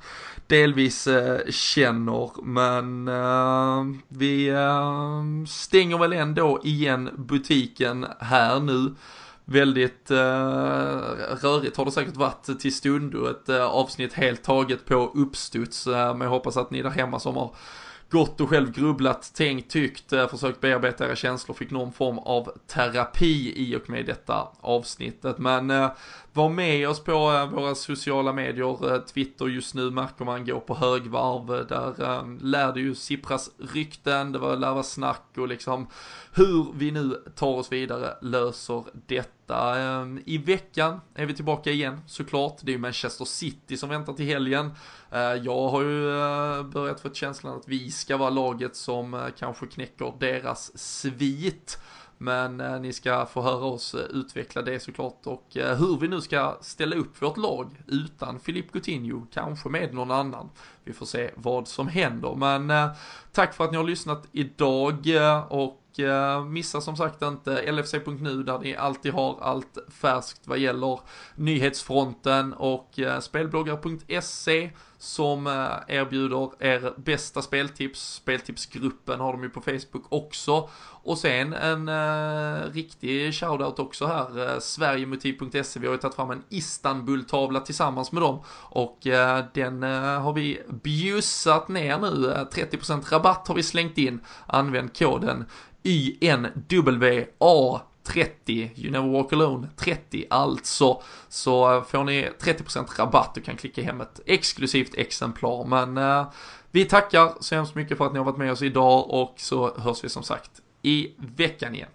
delvis eh, känner. Men eh, vi eh, stänger väl ändå igen butiken här nu. Väldigt eh, rörigt har det säkert varit till stund och ett eh, avsnitt helt taget på uppstuds. Eh, men jag hoppas att ni där hemma som har gått och själv grubblat, tänkt, tyckt, eh, försökt bearbeta era känslor, fick någon form av terapi i och med detta avsnittet. Men eh, var med oss på eh, våra sociala medier, eh, Twitter just nu märker man går på högvarv, eh, där eh, lär det ju sippras rykten, det var lär vara snack och liksom hur vi nu tar oss vidare löser detta. Ehm, I veckan är vi tillbaka igen såklart, det är ju Manchester City som väntar till helgen. Eh, jag har ju eh, börjat få känslan att vi ska vara laget som eh, kanske knäcker deras svit. Men eh, ni ska få höra oss utveckla det såklart och eh, hur vi nu ska ställa upp vårt lag utan Filip Coutinho, kanske med någon annan. Vi får se vad som händer, men eh, tack för att ni har lyssnat idag och och missa som sagt inte LFC.nu där ni alltid har allt färskt vad gäller nyhetsfronten och eh, spelbloggar.se som eh, erbjuder er bästa speltips. Speltipsgruppen har de ju på Facebook också. Och sen en eh, riktig shoutout också här, eh, Sverigemotiv.se. Vi har ju tagit fram en Istanbul-tavla tillsammans med dem och eh, den har vi bjussat ner nu. 30% rabatt har vi slängt in. Använd koden YNWA 30, You Never Walk Alone 30 alltså, så eh, får ni 30% rabatt och kan klicka hem ett exklusivt exemplar. Men eh, vi tackar så hemskt mycket för att ni har varit med oss idag och så hörs vi som sagt i veckan igen.